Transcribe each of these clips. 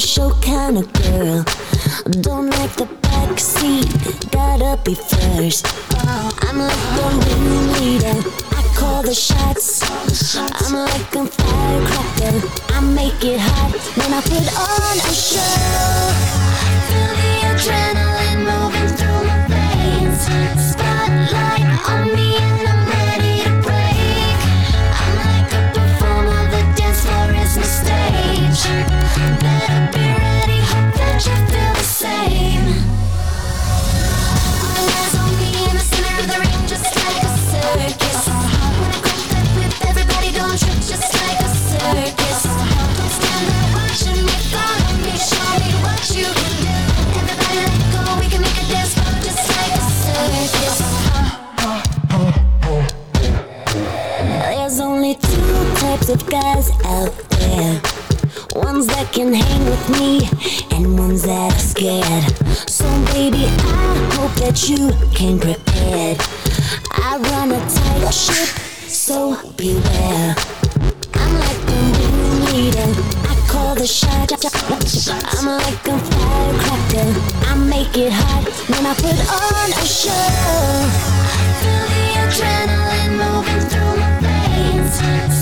show kind of girl. Don't like the back seat, gotta be first. I'm like the room leader, I call the shots. I'm like a firecracker, I make it hot when I put on a show. Guys out there. Ones that can hang with me and ones that are scared. So baby, I hope that you came prepared. I run a tight ship, so beware. I'm like the room leader. I call the shots. I'm like a firecracker. I make it hot when I put on a show. Feel the adrenaline moving through my veins.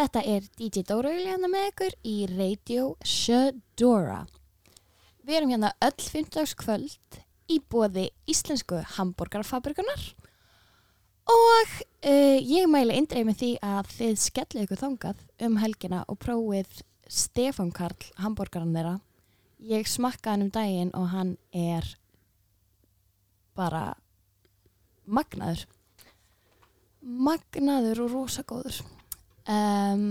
Þetta er DJ Dóra Juliana með ykkur í Radio Shadora. Við erum hérna öll 15. kvöld í bóði Íslensku Hamburgerfabrikunar og uh, ég mæli indreið með því að þið skellið ykkur þangað um helgina og prófið Stefán Karl hambúrgaran þeirra. Ég smakka hann um daginn og hann er bara magnaður magnaður og rosagóður um,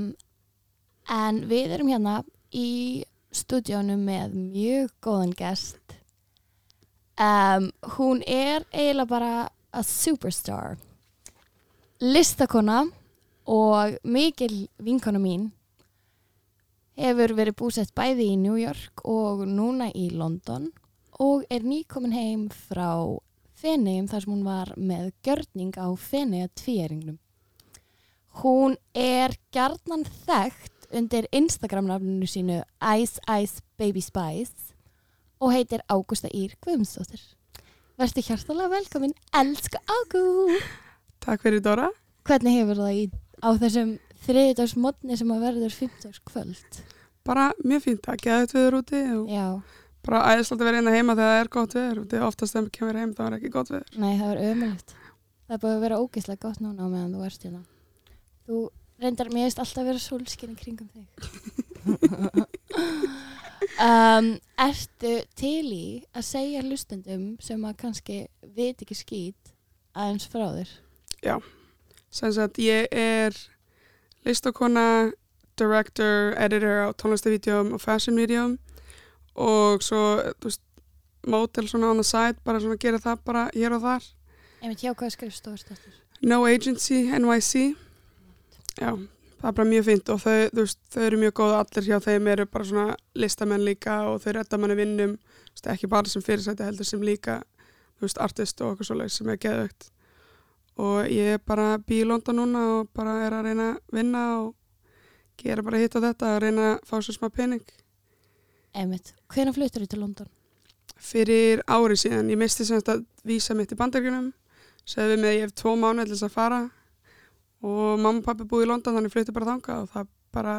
en við erum hérna í stúdíónu með mjög góðan gest um, hún er eiginlega bara a superstar listakona og mikil vinkona mín hefur verið búsett bæði í New York og núna í London og er nýkomin heim frá Feneyjum þar sem hún var með gjörning á Feneyja tvíeringnum. Hún er gjarnan þekkt undir Instagram-nafninu sínu Ice Ice Baby Spice og heitir Ágústa Ír Guðmundsdóttir. Verstu hjartalega velkomin, elsku Ágú! Takk fyrir Dóra. Hvernig hefur það í, á þessum þriðdags modni sem að verður 15. kvöld? Bara mjög fínt að geða þetta viður úti og Já, bara æðislega að vera inn að heima þegar það er gott viður. Er oftast þegar maður kemur heim þá er ekki gott viður. nei það er ömulegt. Það er búið að vera ógeðslega gott núna á meðan þú ert hérna. Þú reyndar, mér veist alltaf að vera sólskinn í kringum þig. um, ertu til í að segja hlustendum sem að kannski veit ekki skýt aðeins frá þér? Sem sagt, ég er listakona, director, editor á tónlistavídeum og fashion-vídeum og svo, þú veist, mótel svona on the side, bara svona gera það bara hér og þar. Einmitt hjá hvaða skrifstofu státtur? No Agency NYC já, það er bara mjög fínt og þau, veist, þau eru mjög góða allir hjá þeim eru bara svona listamenn líka og þau redda manni vinnum. Veist, ekki bara sem fyrirsæti heldur sem líka veist, artist og okkur svoleið sem er geðvögt og ég er bara bý í London núna og bara er að reyna að vinna og gera bara hitt á þetta að reyna að fá sér smá pening. Einmitt. Hvenær fluttur þú til London? fyrir ári síðan, ég misti semst að vísa mitt í bandaríkunum segði við mig að ég hef tvo mánu til þess að fara og mamma og pappi búið í London þannig flutti bara þangað og það bara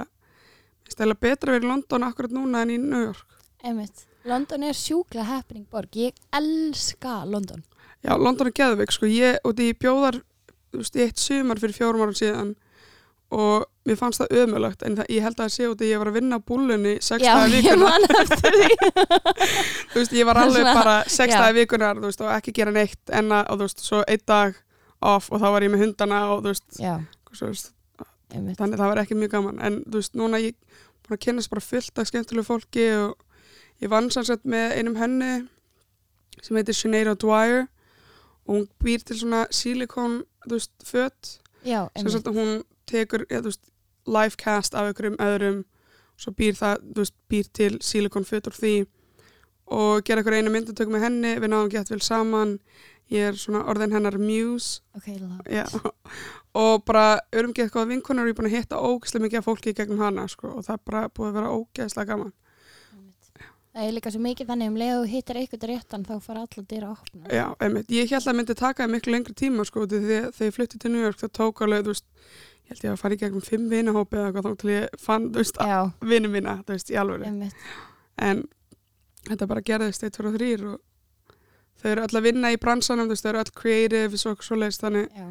stæla betra vera í London akkurat núna en í New York Einmitt. London er sjúkla happening borg. Ég elska London. Já, London er geðveik, sko, ég úti í bjóðar í eitt sumar fyrir fjórum árum síðan og mér fannst það ömulagt en það, ég held að það sé út að ég var að vinna á búlunni sex Já, dagar ég vikuna því. þú veist, ég var alveg bara sex já. dagar vikunar, þú veist, og ekki gera neitt en að, og þú veist, svo einn dag off og þá var ég með hundana og þú veist, veist þannig það var ekki mjög gaman. En þú veist, núna ég búin að kynast bara fullt af skemmtilegu fólki og ég vann sannsett með einum henni sem heitir Sinead O'Dwyer og hún býr til svona silikon, þú veist, fött sagt að hún tekur, ja, veist, live cast af einhverjum öðrum svo býr það, þú veist, býr til silikon fött úr því og gera einhverju einu myndatöku með henni, við náðum gett vel saman ég er svona orðin hennar muse Ok, love. Já, og bara erum gett góða vinkonar og ég er búin að hitta ógeðslega mikið af fólki í gegnum hana sko, og það er bara búið að vera ógeðslega gaman. Það er líka svo mikið þannig um leið og þú hittir eitthvað réttan þá fara allar dyr að opna. Já, einmitt. Ég held að myndi taka miklu lengri tíma sko, þegar, ég flutti til New York það tók alveg, þú veist, ég held ég að fara í gegnum fimm vinahópi eða eitthvað þá til ég fann, þú veist, Já, vinnu mína, þú veist, í einmitt. En þetta bara gerðist eitt fyrir þrýr og þau eru öll að vinna í bransanum, þau eru öll creative, svo, svo leist, þannig Já.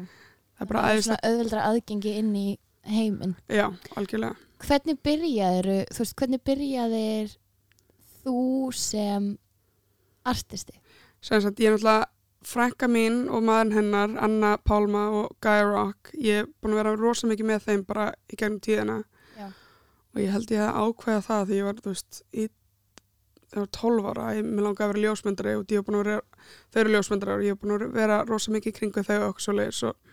það er bara aðeins, svona auðveldra aðgengi inn í heiminn. já, algjörlega. Hvernig byrjaðir, þú veist, hvernig byrjaðir þú sem artisti? sem sagt, ég er náttúrulega frænka mín og maðurinn hennar, Anna Pálma og Guy Rock, ég er búin að vera rosa mikið með þeim bara í gegnum tíðina Já. og ég held ég að ákveða það því ég var, þú veist, í það var 12 ára, ég mér langaði að vera ljósmyndari og ég er búin að vera, þau eru ljósmyndari og ég er búin að vera rosa mikið kringu þau og okkur svo leiðis og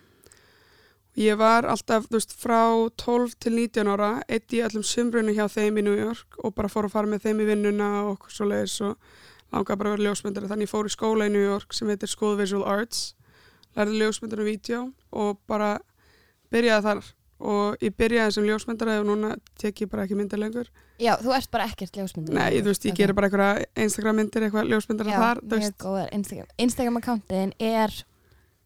ég var alltaf, þú veist, frá 12 til 19 ára, eitt í öllum sumrunu hjá þeim í New York og bara fór að fara með þeim í vinnuna og okkur svo leiðis og langaði bara að vera ljósmyndari. Þannig ég fór í skóla í New York sem heitir School Visual Arts lærði ljósmyndari og vídeo og bara byrjaði þar og ég byrjaði sem ljósmyndari og núna tek ég bara ekki myndir lengur Já, þú ert bara ekkert ljósmyndur. Nei, þú veist, ég Ok. gerir bara einhverja Instagram myndir eitthvað ljósmyndari Já, þar þú mjög góðar Instagram. Instagram accountin er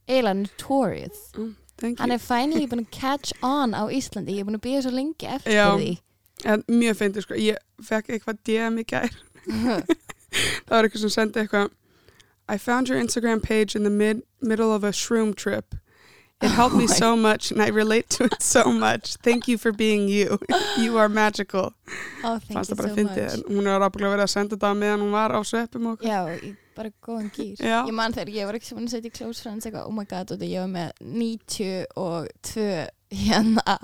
eiginlega notorious. mm, thank Hann you. er finally búin að catch on á Íslandi. Ég er búin að býða svo lengi eftir Já. því. en mjög feindi sko, ég fekk eitthvað DM í gær það var eitthvað sem sendi eitthvað I found your Instagram page in the mid middle of a shroom trip It helped me Oh my- so much and I relate to it so much. Thank you for being you. You are magical. oh, thank Fannst you so much. Hún er ábygglega verið að senda þetta meðan hún var á sveppum og okkur. Já, bara góðan gýr. Já. Ég man þegar ég var ekki sem að setja í close friends eitthvað, oh my god, og ég var með 92 hérna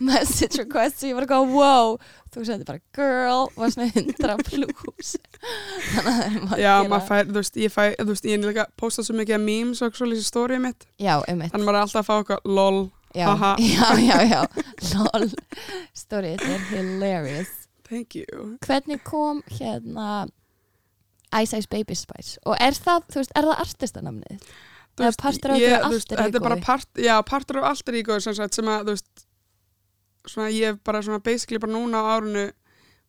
message requests og ég var eitthvað, wow, þú sendi bara girl, var svona 100 plus. Þannig að það er maður Já, maður fær, þú veist, ég fæ, þú veist, ég er líka postað svo mikið af memes og svo lýsið stórið mitt. Já, einmitt. Þannig maður er alltaf að fá eitthvað lol. Já, haha. já, já, já. Lol. Stórið er hilarious. Thank you. Hvernig kom hérna Ice Ice Baby Spice? Og er það, þú veist, er það artistanamnið? Þetta er partur af ego sem, sagt, sem að, veist, svona ég hef bara svona basically bara núna á árunu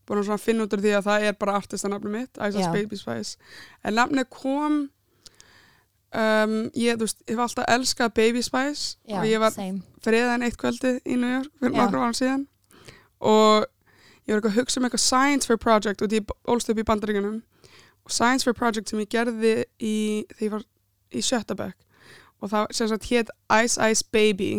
búin að finna út úr því að það er bara artistanafni mitt, Ice. Baby Spice. En nafnið kom, um, ég, veist, ég hef alltaf elskað Baby Spice Já, og ég var same. friðan eitt kvöldið í New York fyrir nokkur árum síðan og ég var eitthvað að hugsa um eitthvað Science Fair Project og ég ólst upp í bandaríkunum og Science Fair Project sem ég gerði í, þegar ég var í Sjötabæk og það sem sagt hétt Ice Ice Baby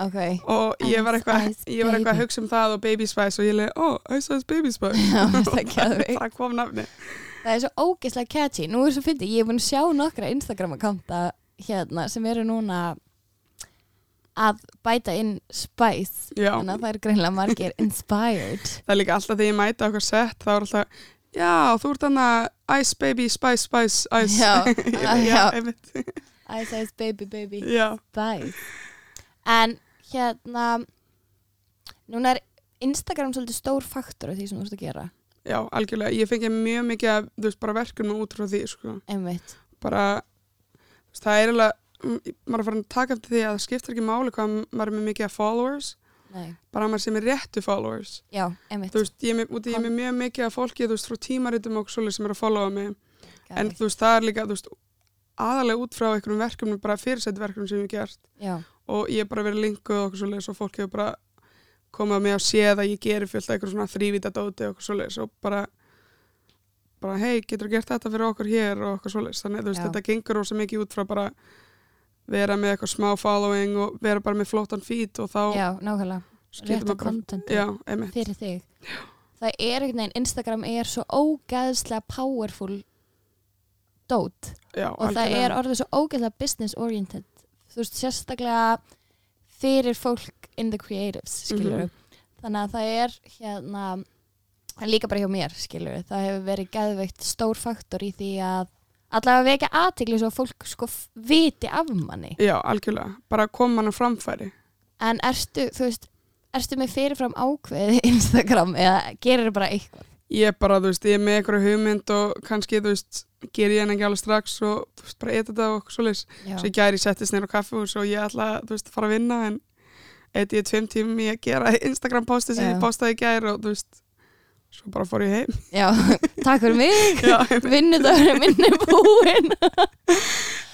Ok. og ég var eitthvað Baby. að hugsa um það og Baby Spice og ég leiði, oh, Ice Ice Baby Spice Já, það það kom nafni Það er svo ógeðslega catchy. Nú er svo fyndið, ég er búin að sjá nokkra Instagram-akkánta hérna sem eru núna að bæta inn spice. Þannig að það eru greinlega margir inspired. það er líka alltaf þegar ég mæta okkur sett þá er alltaf, já, þú ert þannig Ice Baby Spice Spice Ice. Já, já. einmitt. Ice Ice Baby Baby. Já, Bye En hérna Núna er Instagram svolítið stór faktor af því sem þú ert að gera. Já, algjörlega. Ég fengi mjög mikið af, þú veist, bara verkunum út frá því, sko. Einmitt. Bara, þú veist, það er eiginlega mm, maður er farin að taka eftir því að það skiptir ekki máli hvað maður er með mikið af followers Nei. Bara að maður sé með réttu followers. Já, einmitt. Þú veist, ég er með, er með mjög mikið af fólki þú veist, frá tímaritum og svoleið sem er að followa mig. En Geðveikt. þú veist, það er líka, þú veist aðalega út frá einhverjum verkefnum, bara fyrirsætti verkefnum sem ég hef gert. Já, og ég hef bara verið linkuð og svoleiðis og fólk hefur bara komið að mig að séð að ég geri fullt af eitthvað svona þrývita dóti og svoleiðis og bara bara hei, getur þú gert þetta fyrir okkur hér og okkur svoleiðis, þannig þú veist, vera með eitthvað smá following og vera bara með flottan feed og þá já, nákvæmlega. content Já, einmitt, fyrir þig. Það er einhvern veginn, Instagram er svo ógæðslega powerful dót. Já, og það er orðið svo ógæðslega business oriented. Þú veist, sérstaklega fyrir fólk in the creatives skilur Mhm. þannig að það er hérna líka bara hjá mér skilur það hefur verið gæðveikt stór faktor í því að allavega vekja aðtikli svo að fólk sko viti af manni. Já, algjörlega, bara koma hann á framfæri. En ertu, þú veist ertu með fyrirfram ákveði Instagram eða gerir bara eitthvað? Ég er bara, þú veist, ég er með einhverju hugmynd og kannski, þú veist, ger ég henni ekki alveg strax og, þú veist, bara eitthvað og svoleiðis. Já, svo ég gæri settist neyra á kaffehús og ég ætla þú veist, fara að vinna en eitt ég tveim tímum í að gera Instagram posti sem Já. ég postaði gæri og þú veist svo bara fór ég heim. Já takk fyrir mig. Vinnudagur er minni búinn.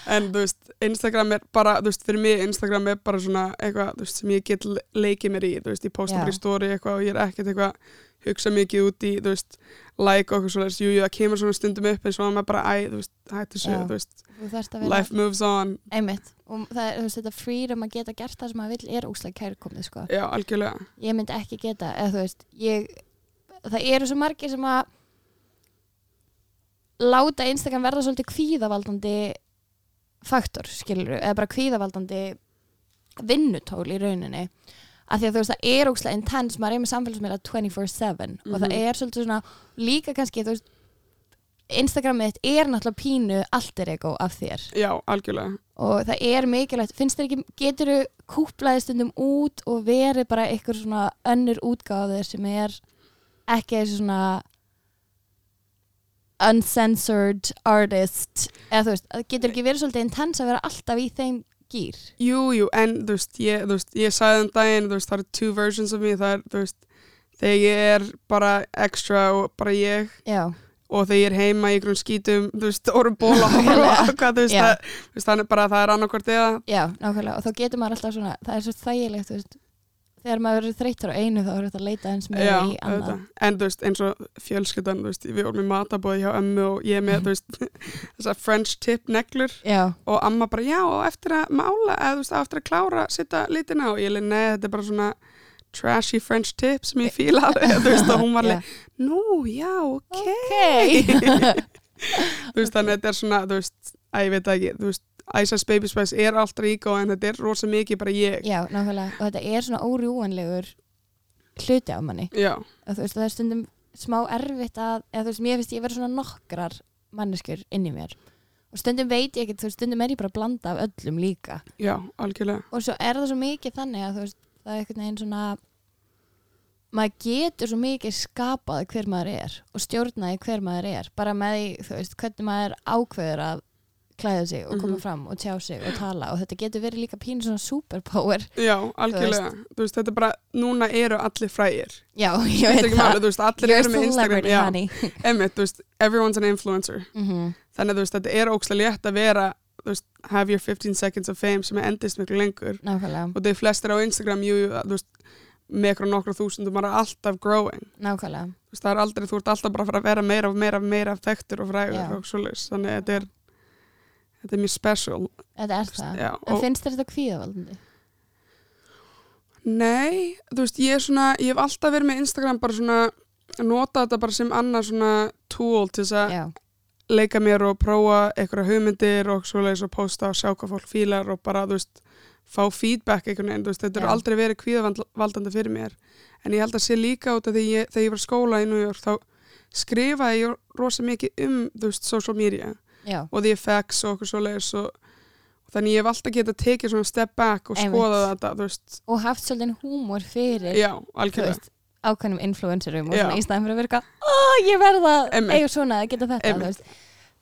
En þú veist, Instagram er bara þú veist, fyrir mig Instagram er bara svona eitthvað þú veist, sem ég get le- leikið mér í þú veist, ég posta bara í story eitthvað og ég er ekkert eitthvað hugsa mikið út í, þú veist like og okkur svoleiðis, jú, jú, það kemur svona stundum upp en svo er maður bara, æ, þú veist, hættu svo þú veist, life moves on. Einmitt. Og það er þú veist, þetta freedom að geta gert það sem maður vill er óslega kærkomið sko. já, algjörlega. Ég myndi ekki geta eða þú veist ég, það eru svo margir sem að láta Instagram verða svolítið kvíðavaldandi faktor skilur eða bara kvíðavaldandi vinnutól í rauninni. Af því að þú veist það er óslega intense maður er með samfélagsmiðla 24-7 og það Mhm. er svolítið svona líka kannski þú veist Instagramið er náttúrulega pínu alter ego af þér. Já, algjörlega. Og það er mikilvægt, finnst þér ekki getur þú kúplaði stundum út og verið bara eitthvað svona önnur útgáður sem er ekki þessu svona uncensored artist. Eða þú veist, það getur ekki verið svolítið intens að vera alltaf í þeim gýr Jú, jú, en þú veist, ég, þú veist, ég sagði um daginn, þú veist, það eru two versions of me, það er, þú veist, þegar ég er bara extra og bara ég já, og þegar ég er heima í einhverjum skítum, þú veist, orðum ból og horfa á hvað, þú veist, það, veist, þannig bara það er annarkvort eða, já, nákvæmlega og þá getur maður alltaf svona, það er svo þægilegt þú veist, þegar maður verður þreytur á einu þá er þetta að leita eins með já, í annað. auðvitað. en þú veist, eins og fjölskyldan, veist, við vorum í matabóði hjá ömmu og ég með, veist, þessar French tip neglur. Já, og amma bara, já, og eftir að mála, eða veist, eftir að klára, sitta litina og ég leið, nei, þetta er bara svona trashy French tip sem ég fíla, þú veist, og hún var leið, nú, já, ok, ok. Þú veist, þannig að þetta er svona, þú veist, að ég veit ekki, þú veist, Ice Baby Spice er alltaf ego en þetta er rosa mikið bara ég, Já, nákvæmlega, og þetta er svona órjúanlegur hluti af manni. Já, og þú veist, það er stundum smá erfitt að, eða þú veist, mér finnst ég vera svona nokkrar manneskjur inn í mér. Og stundum veit ég ekki, þú veist, stundum er ég bara að blanda af öllum líka. Já, algjörlega, og svo er það svo mikið þannig að þú veist, það er einhvern veginn svona maður getur svo mikið skapað hver maður er og stjórnaði hver maður er. Bara með því, þú veist, hvernig maður ákveður að klæða sig og koma Mhm. fram og tjá sig og tala og þetta getur verið líka pínu svona superpower. Já, algjörlega, þú veist, þetta er bara, núna eru allir frægir, Já, ég veit það. þú veist, allir You're eru með Instagram, emmitt, þú veist, everyone's an influencer, mm þannig að þú veist, þetta er ókslega létt að vera, þú veist, have your 15 seconds of fame sem endist miklu lengur. Nákvæmlega, og þeir flestir á Instagram, jú, þú veist, með eitthvað nokkra þúsundum, maður er alltaf growing, nákvæmlega. Þú veist, það er aldrei, þú ert alltaf bara að vera meira og meira og meira þekktur og frægur og svoleiðis, þannig að þetta er, þetta er mjög special, Þetta er það? Já, En finnst þetta kvíðavaldandi? nei, þú veist, ég er svona, ég hef alltaf verið með Instagram bara svona, nota þetta bara sem annað svona tool til þess að Já, leika mér og prófa einhverja hugmyndir og svoleiðis og posta og sjá hvað fólk fílar og bara, þú veist, fá feedback einhvern veginn, þú veist, þetta Já. er aldrei verið kvíðavaldandi fyrir mér, en ég held að sé líka út af því ég, þegar ég var skóla í New York þá skrifaði ég rosa mikið um, þú veist, social media já, og the effects og okkur svoleiðis og, þannig ég hef alltaf getað tekið svona step back og skoðað þetta, veist, og haft svolítið húmor fyrir já, veist, ákveðnum influencerum og svona í staðin fyrir að eitthvað, ó, ég verða eiga svona að geta þetta,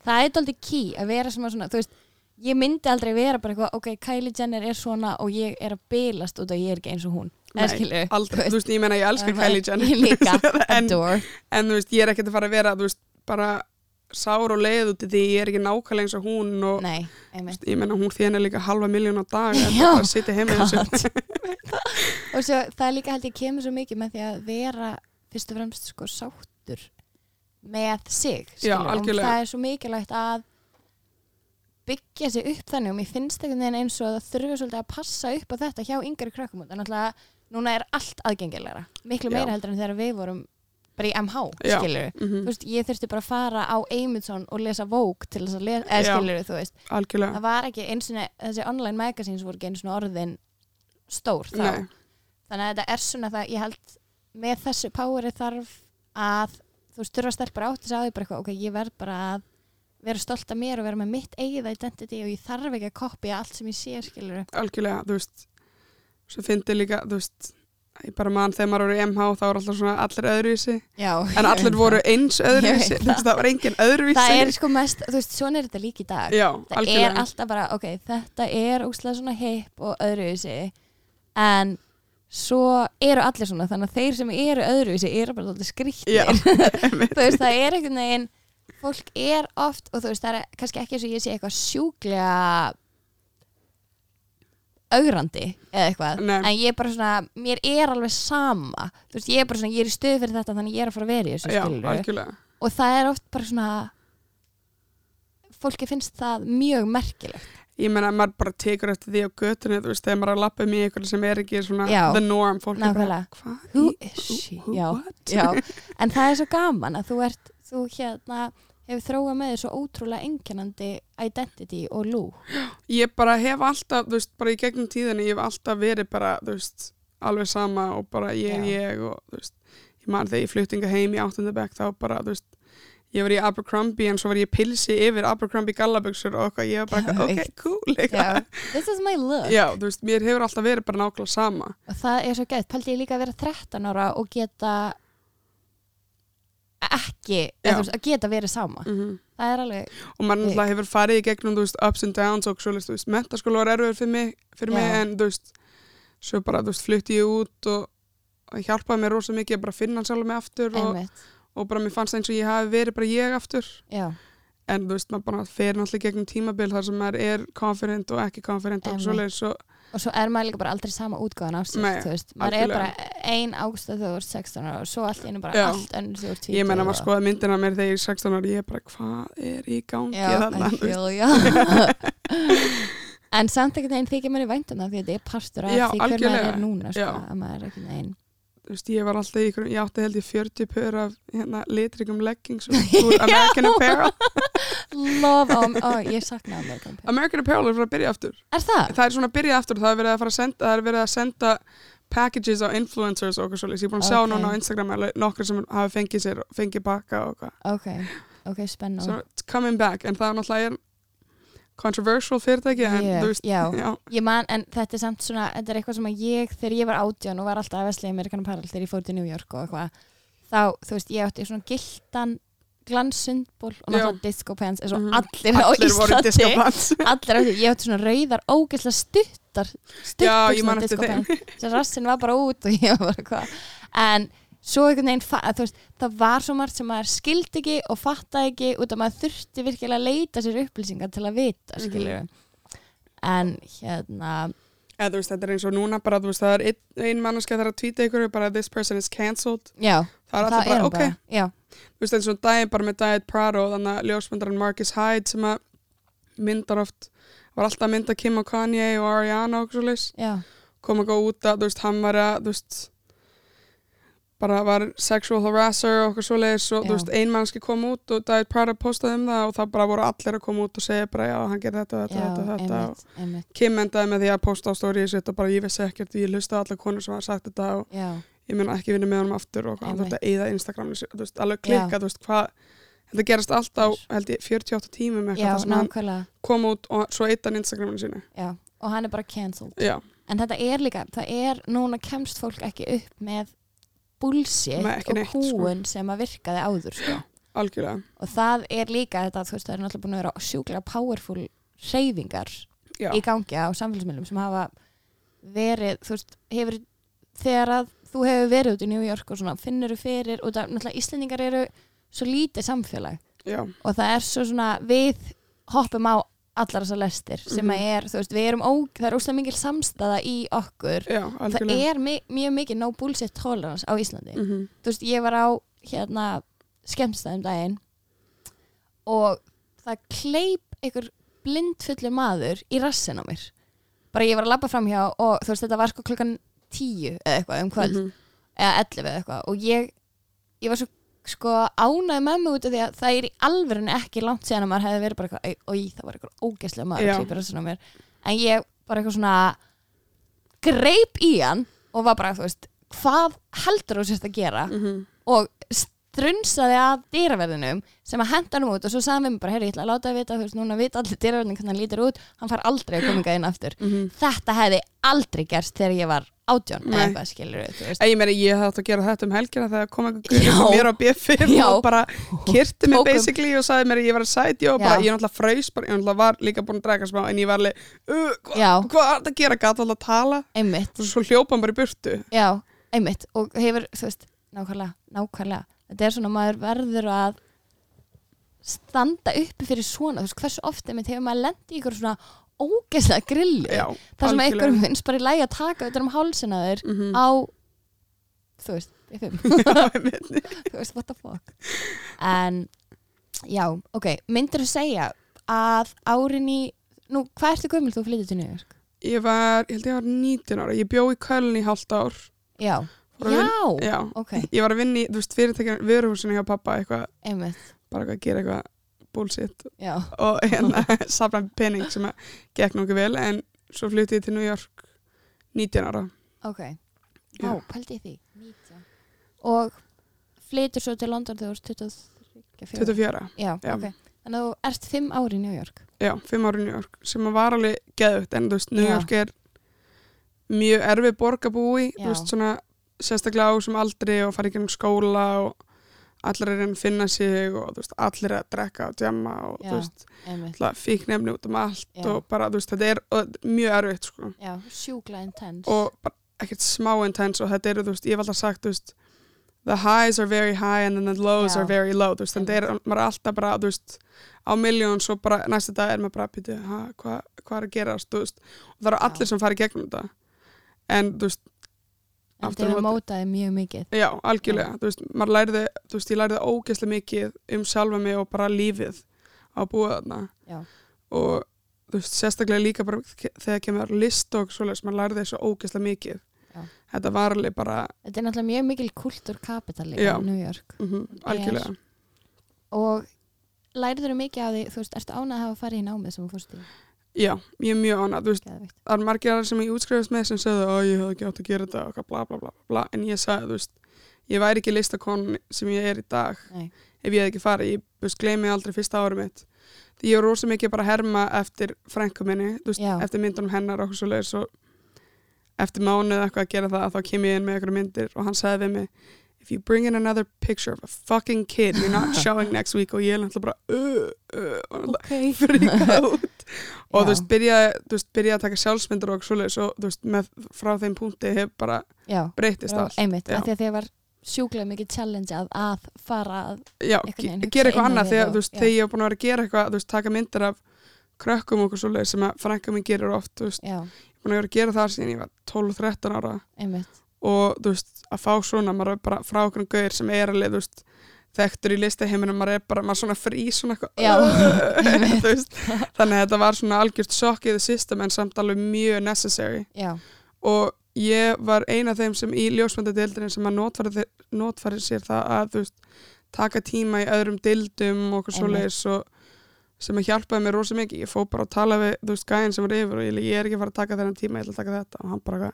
það er doldið key að vera svona, svona þú veist, ég myndi aldrei vera bara eitthvað ok, Kylie Jenner er svona og ég er að bilast út og ég er ekki eins og hún Nei, eða skilur aldrei, þú veist, ég meina ég elska Kylie Jenner. líka, en, en þú veist, ég er ekkert að fara að vera, þú veist, bara sár og leið út í því ég er ekki nákvæmlega eins og hún og nei, ég meina hún þéna líka halva miljón á dag en Já. það bara sér. God. og svo það er líka held ég kemur svo mikið með því að vera fyrst og fremst sko sáttur með sig Já, og algjörlega. það er svo mikilvægt að byggja sig upp þannig og mér finnst einhvern veginn eins og það þurfi svolítið að passa upp á þetta hjá yngri krökkum en alltaf núna er allt aðgengilegra miklu Já. meira heldur en þegar við vorum bara í MH, Já. skilur Mhm, þú veist, ég þurfti bara að fara á Amazon og lesa Vogue til þess að lesa, eða Já. skilur þú veist. Algjörlega. Það var ekki eins og þessi online magazines voru ekki eins og orðin stór þá. Nei, þannig að þetta er svona það ég held með þessu poweri þarf að þú veist þurfa stelpur átt þess að því bara eitthvað, ok, ég verð bara að vera stolt af mér og vera með mitt eigið identity og ég þarf ekki að kopja allt sem ég sé skilur algjörlega, þú veist svo fyndi líka, þú veist ég bara mann þegar maður eru í MH þá er alltaf svona allir öðruvísi. Já, en allir voru eins öðruvísi. Veist, það var engin öðruvísi. Það er sko mest, þú veist, svona er þetta líka í dag. Já, það er algjörlega. alltaf bara, ok, þetta er óslega svona hip og öðruvísi en svo eru allir svona, þannig að þeir sem eru öðruvísi eru bara alltaf skrýttir Já, þú veist, það er einhvern veginn fólk er oft, og þú veist, það er kannski ekki eins og ég sé eitthvað sjúklega augrandi eða eitthvað, Nei. en ég er bara svona mér er alveg sama þú veist, ég er bara svona, ég er í stöðu fyrir þetta þannig ég er að fara að vera í þessu já, skilur algjörlega og það er oft bara svona fólki finnst það mjög merkilegt ég meina að maður bara tekur eftir því á götunni þú veist, þegar maður er að lappa um í ykkur sem er ekki svona Já. the norm, fólk er bara Nákvæmlega. hvað Who is she? Já, what? já, en það er svo gaman að þú ert, þú hérna hefur þróað með svo ótrúlega einkennandi identity og lú ég bara hef alltaf, þú veist, bara í gegnum tíðinni ég hef alltaf verið bara, þú veist alveg sama og bara ég er ég og þú veist, ég man þegar ég fluttinga heim í áttundabæk þá bara, þú veist ég var í Abercrombie en svo var ég pilsi yfir Abercrombie gallabuxur og eitthvað, ég var bara, Já, ok, cool eitthvað. this is my look. Já, þú veist, mér hefur alltaf verið bara nákvæmlega sama. Og það er svo gætt, pældi ég líka að vera 13 ára og geta ekki, veist, að geta verið sama. Mm það er alveg, og maður náttúrulega hefur farið í gegnum, veist, ups and downs og svo, þú veist, mentaskóla var erfiður fyrir mig, fyrir mig en, þú veist, svo bara, þú veist, flutti ég út og það hjálpaði mér rosa mikið að bara finna sjálf mig aftur og, og bara mér fannst eins og ég hafi verið bara ég aftur. Já, en þú veist, maður bara fer náttúrulega í gegnum tímabil þar sem maður er confident og ekki confident og Einmitt. svoleiðis og og svo er maður líka bara aldrei sama útgáðan sér Nei, þú veist, maður er bara ein ágústa þegar þú ert 16 ára og svo allt í einu bara Já. allt önnur þegar þú ert 20 ég menna maður skoða myndina mér þegar ég er 16 ára ég er bara, hvað er í gangi ya. En samt ekkert neginn þykir manni vænt um það því að þetta er partur af því hver maður er núna sko, að maður er ekkert neginn Þú veist, ég var alltaf í ykkur, ég átti held ég 40 pör af hérna, litrygum leggings úr American Apparel. Love, um, ó, ég sakna American Pie American Apparel er fyrir að byrja aftur. Er það? það er svona að byrja aftur, það er verið að fara að senda það er verið að senda packages á influencers og okkur svolítið, ég er búin að sjá Ok. núna á Instagram nokkur sem hafa fengið sér, fengið bakka og eitthvað, ok, ok, spennu so it's coming back. En það er náttúrulega controversial fyrirtæki en veist, já. já, ég man, en þetta er samt svona þetta er eitthvað sem að ég, þegar ég var átján og var alltaf að vesla í Amerikan Apparel þegar ég fór til New York og eitthvað, þá, þú veist, ég átti svona gildan glansundból og náttúrulega disco pants eins og Mhm. allir, á allir voru Íslandi. allir á því, ég átti svona rauðar ógeðslega stuttar já, man stuttbuxna eftir disco pants. Sem rassin var bara út og ég var bara hvað? En svo einhvern veginn veist, það var svo margt sem maður skildi ekki og fattaði ekki út af maður þurfti virkilega að leita sér upplýsingar til að vita Mhm. skilur en hérna eða þú veist, þetta er eins og núna bara, þú veist, það er ein, ein mannskja þar að tvíta ykkur bara this person is cancelled. Já, það er allir bara, ok, bara þú veist, eins og daginn bara með Diet Prado þannig að ljósmyndaran Marcus Hyde sem að myndar oft var alltaf að mynda Kim og Kanye og Ariana og svo leis já, kom að góða út að, þú veist, hann var að þú veist bara var sexual harasser og okkur svo leiðis og Já. þú veist, ein mannski kom út og Diet Prado postaði um það og það bara voru allir að koma út og segja bara, já, hann gerði þetta, þetta, já, þetta, þetta. og einmitt, einmitt. Kim endaði með því að posta á stóri sitt og bara ég vissi ekkert, ég hlusta allar konur sem hafa sagt þetta og já, ég mun ekki vinna með honum aftur og hann Einmitt. þurfti að eyða Instagraminu sér, þú veist, alveg klikka, þú veist, hvað þetta gerast allt á held ég 48 tímum eitthvað sem hann nákvæmlega. kom út og svo eitt hann Instagraminu sínu. Og hann er bara cancelled. En þetta er líka, það er núna kemst fólk ekki upp með ekki og neitt, sko. kúun sem að virkaði áður sko. algjörlega og það er líka þetta, þú veist, það er náttúrulega búin að vera sjúklega powerful reyfingar í gangi á samfélagsmiðlum sem hafa verið, þú veist, hefur þegar að þú hefur verið út í New York og svona, finnur þú fyrir, og það, náttúrulega Íslendingar eru svo lítið samfélag já, og það er svo svona, við hoppum á allar þessar lestir sem Mhm. að er, þú veist, við erum ó, það er óslega mikil samstæða í okkur já, það algjörlega er mi mjög mikið no bullshit tolerance á Íslandi Mhm. þú veist, ég var á hérna skemmstæðum daginn og það kleip einhver blindfullur maður í rassin á mér bara ég var að labba framhjá og þú veist, þetta var sko klukkan tíu eða eitthvað um kvöld Mhm. eða 11 eða eitthvað og ég, ég var svo sko ánæði með mig út af því að það er í alvörinu ekki langt síðan að maður hefði verið bara eitthvað og það var eitthvað ógeðslega maður Já. klippa rassin á mér en ég bara eitthvað svona greip í hann og var bara, þú veist, hvað heldur þú sérst að gera Mhm. og strunsaði að dýraverðinum sem að henda hann út og svo sagði hann við mig bara, herri, ég ætla að láta að vita, þú veist, núna vita allir dýraverðin hvernig hann lítur út, hann far aldrei að kominga inn aftur. Mhm. Þetta hefði aldrei gerst þegar ég var átjón eða eitthvað skilur. En Ég meina, ég átt að gera þetta um helgina þegar kom einhver mér á BF og bara kyrti mig basically og sagði mér að ég var að sæti og bara, ég náttúrulega fröys bara, ég náttúrulega var líka búin að draka smá en ég var alveg, uh, hvað hva er þetta að gera, gæti alltaf að tala. Einmitt, og svo hljópa hann bara í burtu. Já, einmitt. Og hefur, þú veist, nákvæmlega, nákvæmlega. Þetta er svona, maður verður að standa uppi fyrir svona, þú veist, hversu oft einmitt hefur maður lendi í ykkur svona ógeðslega grilli Já, þar sem einhverjum finnst bara í lægi að taka utan um hálsina á þér Mhm. á þú veist, í fimm. Já, þú veist, what the fuck? En, já, ok myndir þú segja að árin í nú, hvað ertu gömul þú flyttir til York? Ég var, ég held ég var 19 ára, ég bjó í Köln í hálft ár. Já, Fór að já, Já, ok, ég var að vinna í, þú veist, fyrirtækjan vöruhúsinu hjá pappa, eitthvað, bara eitthvað að gera eitthvað bullshit já, og hérna safna penning sem gekk nokkuð vel en svo flutti ég til New York 19 ára ok Já. já, pældi ég því 19. og flyttir svo til London þegar þú ert 24 24, já, Já. ok, þannig að þú ert 5 ári í New York já, 5 ára í New York sem að var alveg geðugt en þú veist, New Já. York er mjög erfið borg að búi Já. þú veist, svona sérstaklega á sem aldri og fara ekki um skóla og allir er að að finna sig og veist, allir er að drekka og djamma og einmitt, fíknefni út um allt Já. og bara, veist, þetta er og, þetta mjög erfitt, sko. Já, sjúkla intense. Og bara ekkert smá intense og þetta eru, veist, ég hef alltaf sagt, the highs are very high and then the lows Já. are very low, það er maður er alltaf bara, á miljón svo bara næsta dag er maður bara, býtu, hvað hva er að veist og það eru allir sem fara í gegnum þetta. En, þú veist, en móti- mótaði mjög mikið. Já, algjörlega. Þú veist, maður lærði, þú veist, ég lærði ógeðslega mikið um sjálfa mig og bara lífið á búa þarna. Já, og þú veist, sérstaklega líka bara þegar kemur list og svoleiðis, maður lærði svo ógeðslega mikið. Já. þetta var alveg bara þetta er náttúrulega mjög mikil kultúrkapital í New York. Mm algjörlega. Og læriður mikið á því, þú veist, ertu ánað að hafa farið í námið sem þú fórst í já, ég er mjög ánað, þú veist, það er margir aðra sem ég útskrifast með sem sögðu að ég hef ekki átt að gera þetta og bla bla bla bla, en ég sagði, þú veist, ég væri ekki listakon sem ég er í dag Nei. ef ég hef ekki farið, ég þú veist, gleymi aldrei fyrsta ári mitt því ég er rosa mikið bara að herma eftir frænku minni, þú veist, Já. eftir myndunum hennar og svo leiðis og eftir mánuð eitthvað að gera það þá kem ég inn með einhverju myndir og hann sagði við mig if you bring in another picture of a fucking kid you're not showing next week og ég er náttúrulega bara uh, uh, og náttúrulega ok. fríka út og þú veist, byrjaði þú veist, byrjaði að taka sjálfsmyndir og svoleiðis og þú veist, með, frá þeim punkti hef bara já, breytist já, allt. einmitt, af því að þið var sjúklega mikið challenge að, að fara að já, hugsa gera eitthvað annað þegar, og- veist, þegar ég hef búin að vera að gera eitthvað þú veist, taka myndir af krökkum og okkur svoleiðis sem að frænka mín gerir oft þú veist, já, búin að vera að gera það síðan ég var 12-13 ára. Einmitt. Og þú veist, að fá svona maður er bara frá okkur gauðir sem er alveg þú veist, þekktur í listaheiminum maður er bara, maður svona frí svona eitthvað. Þannig að þetta var svona algjört sjokk í the system en samt alveg mjög necessary. Já, og ég var eina af þeim sem í ljósmyndadeildinni sem að notfæri, notfæri sér það að þú veist, taka tíma í öðrum deildum og okkur svoleiðis og sem að hjálpaði mér rosa mikið. Ég fór bara að tala við þú veist gæðin sem var yfir og ég, ég er ekki að fara að taka þennan tíma ég ætla að taka þetta. Og hann bara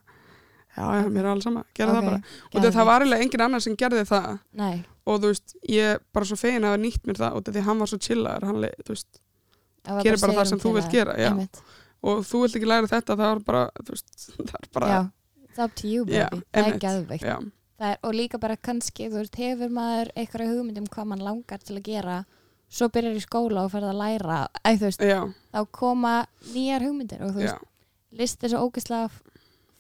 já, já, mér er alveg sama, gerði Ok, það bara. Og geðveikt. það. var eiginlega engin annar sem gerði það. Nei, og þú veist, ég er bara svo fegin að hafa nýtt mér það. Og því hann var svo chillaður hann, þú veist, það var gerir bara það sem þú til vilt gera, já. einmitt. og þú vilt ekki læra þetta það var bara, þú veist, það er bara Já, it's up to you baby. Já, Það er Það er, og líka bara kannski, þú veist, hefur maður eitthvað hugmynd um hvað mann langar til að gera svo byrjar í skóla og ferð að læra þú veist, þá koma nýjar hugmyndir og þú veist, list er svo ógeðslega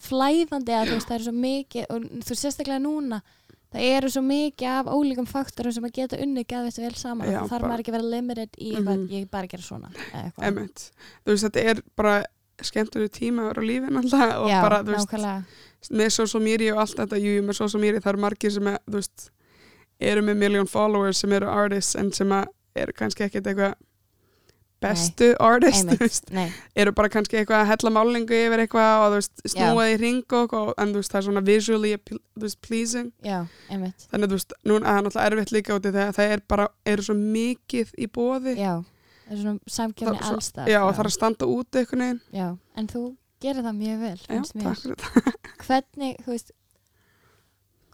flæðandi að þú veist, það er svo mikið og þú sérstaklega núna það eru svo mikið af ólíkum faktorum sem að geta unni geðvist vel saman Já, og bara- maður ekki vera limited í eitthvað, Mhm. ég er bara gera svona þú veist, þetta er bara skemmtur tíma að vera á lífin alltaf og Já, bara, þú veist, með social media og allt þetta, jú, með social media það eru margir sem, er, veist eru með million followers sem eru artists en sem að eru kannski ekkert eitthvað bestu artist, eru bara kannski eitthvað að hella málingu yfir eitthvað og veist, snúa í ring og, eitthvað, en veist, það er svona visually veist, pleasing. Já, þannig að núna er það náttúrulega erfitt líka út í þegar það er bara, eru svo mikið í bóði já, það er svona samkjöfni Það- allstað já, það er að standa út einhvern veginn. Já, en þú gerir það mjög vel já, finnst mér. takk fyrir þetta hvernig, þú veist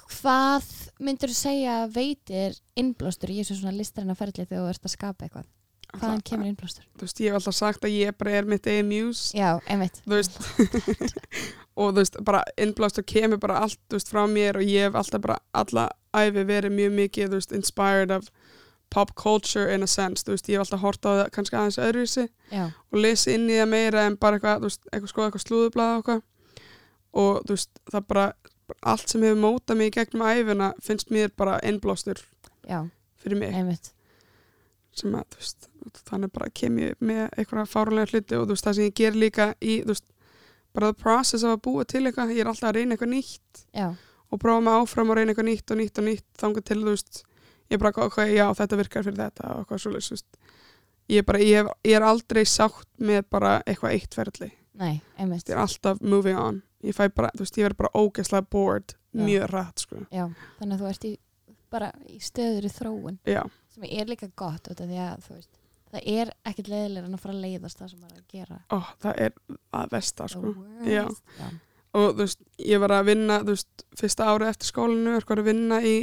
hvað myndur þú segja veitir innblástur í þessu svona listræna ferli þegar þú ert að skapa eitthvað hvaðan Það- kemur innblástur? þú veist, ég hef alltaf sagt að ég bara er mitt eigin muse. Já, einmitt. Þú veist. Og þú veist, bara innblástur kemur bara allt, þú veist, frá mér og ég hef alltaf bara alla æfi verið mjög mikið, þú veist, inspired of pop culture in a sense, þú veist, ég hef alltaf hort á það kannski aðeins öðruvísi og lesi inn í það meira en bara eitthvað, þú veist, eitthvað skoða eitthvað slúðublað og eitthvað. Og þú veist, það bara, allt sem hefur mótað mig í gegnum æfina finnst mér bara innblástur já, fyrir mig. Einmitt. Sem að, þú veist, þannig bara kem ég með eitthvað fárulega hluti og þú veist, það sem ég ger líka í, þú veist, bara the process af að búa til eitthvað, ég er alltaf að reyna eitthvað nýtt Já, og prófa mig áfram að reyna eitthvað nýtt og nýtt og nýtt þangar til, þú veist, ég bara ok, já, þetta virkar fyrir þetta og eitthvað svoleiðis, þú veist. Ég er bara, ég, hef, ég er aldrei sátt með bara eitthvað eitt ferli, nei, ég er alltaf moving on, ég bara, veist, ég verð bara ógeðslega bored, mjög rætt, sko. Já, þannig að þú ert í bara í stöður í þróun sem er líka gott því að þú veist það er ekkert leiðilega en að fara að leiðast það sem maður er að gera. Ó, það er að versta, sko. og þú veist, ég var að vinna þú veist, fyrsta árið eftir skólinu er hvað að vinna í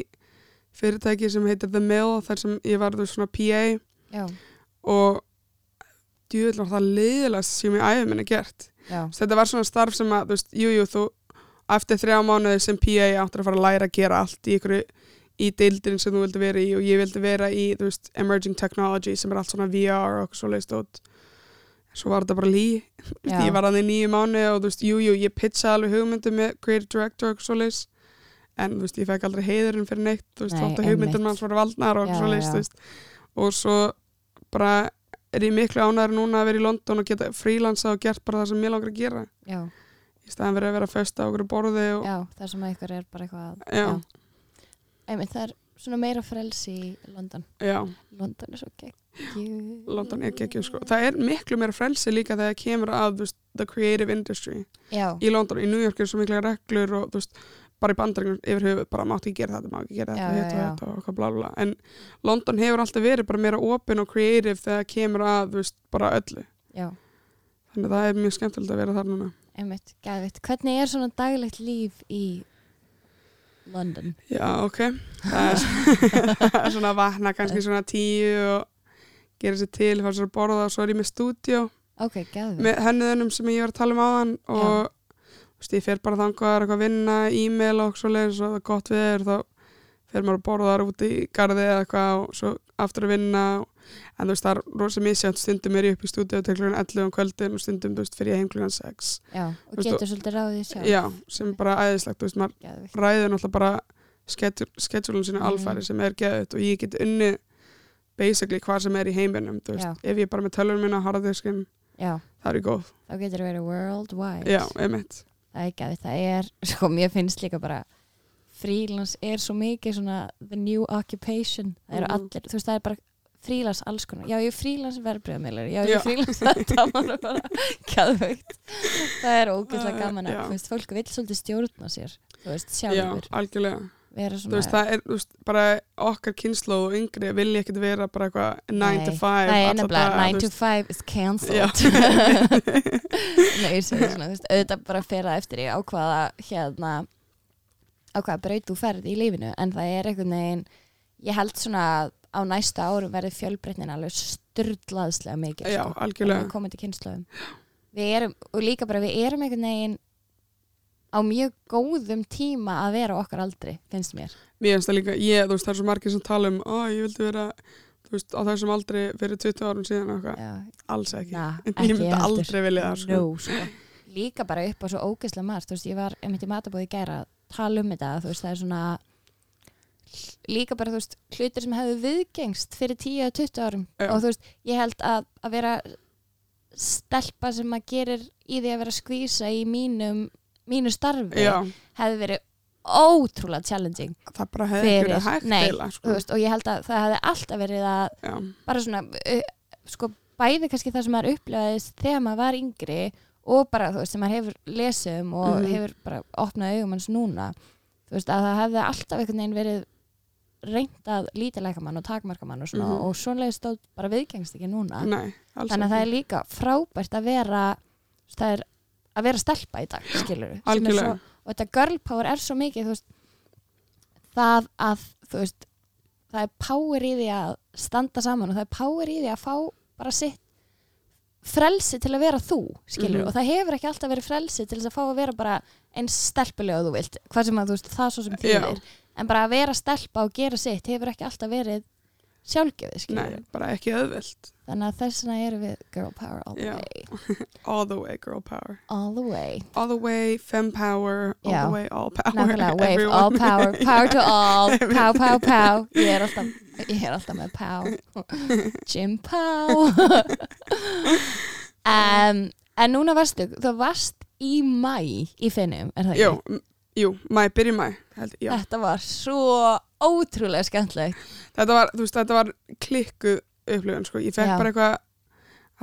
fyrirtæki sem heitir The Mill, þar sem ég var þú veist, svona PA Já, og djúvill var það leiðilegast sem ég æfum minni gert. Já, þetta var svona starf sem að, þú veist, jú, jú, þú eftir þrjá mánuði sem PA áttur að fara að læra að gera allt í ykkur í deildin sem þú vildi vera í og ég vildi vera í, þú veist, emerging technology sem er allt svona VR og svo leiðist út svo var þetta bara lí ég var að því nýju mánuði og þú veist, jú, jú, ég pitchaði alveg hugmyndum með creative director og svo leiðis en þú veist, ég fekk aldrei heiðurinn fyrir neitt þú veist, Nei, þótt að hugmyndum einmitt. hans voru valdnar og Já, svo leiðis, já. þú veist. Og svo bara er ég miklu ánæður núna að vera í London og geta frílansa og gert bara það sem mér langar að gera. Já, í staðan verið að vera föst á okkur borði og, já það sem að ykkur er bara eitthvað Já. Einmitt, það er svona meira frelsi í London. Já, London er svo geggjur London er geggjuð sko. það er miklu meira frelsi líka þegar kemur að veist, the creative industry Já, í London, í New York er svo mikla reglur og þú veist, bara í bandaringum yfir höfuð bara mátt ekki gera þetta, má ekki gera þetta, hitt og þetta og eitthvað bla bla. en London hefur alltaf verið bara meira open og creative þegar kemur að þú veist, bara öllu. Já, þannig að það er mjög skemmtilegt að vera þar núna. Einmitt, gæðvitt Hvernig er svona daglegt líf í London? Já, ok. Það er, svona að vakna kannski svona tíu og gera sér til, fara sér að borða og svo er ég með stúdíó Ok, gæðvitt með hennuðunum sem ég var að tala um áðan og þú veist, ég fer bara þangað að vinna, e-mail og svo leiðis og það er gott við er þá fer maður að borða þar úti í garði eða eitthvað og svo aftur að vinna en þú veist, það er rosa misjátt stundum er ég upp í stúdíó til klukkan 11 um kvöldin og stundum, veist, fyrir ég heim klukkan 6 Já, og veist, getur svolítið ráðið sjálf. Já, sem bara æðislegt, veist, ræður náttúrulega bara sketsjúlun sína Mhm. alfæri sem er geðut og ég get unni basically hvað sem er í heiminum ef ég er bara með tölvun minna harðiskin, það er ég góð. Þá getur verið worldwide. Já, Það gæðvitt, það er Sko, mér finnst líka bara Frílans er svo mikið svona The new occupation Það eru Mhm. allir, þú veist, það er bara frílans alls konar, já ég er frílans verbreyðamilur já ég Já. er frílans þetta það er ógeðslega gaman að já. þú veist, fólk vill svolítið stjórna sér þú veist, já, sjálfur algjörlega vera þú veist, það er þú veist, bara okkar kynslu og yngri vilja ekkert vera bara eitthvað 9 to 5 það er alla nefnilega daga, 9 þú to veist. 5 is Já. cancelled Nei, ég segi svona, auðvitað bara fyrir það eftir í á hvaða hérna á hvaða braut þú ferð í lífinu en það er einhvern veginn ég held svona að á næsta árum verði fjölbreytnin alveg styrlaðslega mikið Já, sko, algjörlega. við komandi kynnslöðum við erum, og líka bara við erum einhvern veginn á mjög góðum tíma að vera okkar aldri, finnst mér. Mér finnst það líka, ég, þú veist, það er svo margir sem tala um ó, ég vildi vera, þú veist, á þessum aldrei fyrir 20 árum síðan Já, alls ekki. Na, ég ekki myndi heldur. aldrei vilja það, sko. No, sko. líka bara upp á svo ógeðslega margt. Þú veist, ég var einmitt í matabóði að tala um þetta, þú veist, það er svona líka bara, veist, hlutir sem hefðu viðgengst fyrir 10-20 árum. Já. og veist, ég held að, að vera stelpa sem að gerir í því að vera skvísa í mínum mínu starfi Já, hefði verið ótrúlega challenging það bara hefði ekki fyrir, verið hægt nei, eila, þú sko veist, og ég held að það hefði alltaf verið að Já, bara svona uh, sko bæði kannski það sem maður upplegaðist þegar maður var yngri og bara þú veist sem maður hefur lesið um og Mhm. hefur bara opnað augum hans núna þú veist að það hefði alltaf einhvern veginn verið reynt að lítilæka mann og takmarka mann og svona Mhm. og svonlega stóð bara viðgengst ekki núna nei, þannig að það er líka frábært að vera það er að vera stelpa í dag skilur Algjörlega, og þetta girl power er svo mikið veist, það að veist, það er power í því að standa saman og það er power í því að fá bara sitt frelsi til að vera þú skilur Mhm. og það hefur ekki alltaf verið frelsi til þess að fá að vera bara eins stelpulega og þú vilt hvað sem að þú veist, það svo sem þýðir en bara að vera stelpa og gera sitt hefur ekki alltaf verið sjálfgefið skilur nei, bara ekki auðvelt þannig að þess vegna erum við girl power all the Já. way all the way girl power all the way all the way fem power all Já. the way all power Nákvæmlega, wave, everyone. all power, power to all, pow, pow, pow. Ég er alltaf, ég er alltaf með pow. Jim Pow. um, en núna varstu, þú varst í mæ í finnum, er það jú, ekki? m- jú, mæ, byrju mæ held, já. Þetta var svo ótrúlega skemmtlegt. þetta var, þú veist, þetta var klikkuð upplifun, sko, ég fekk Já. bara eitthvað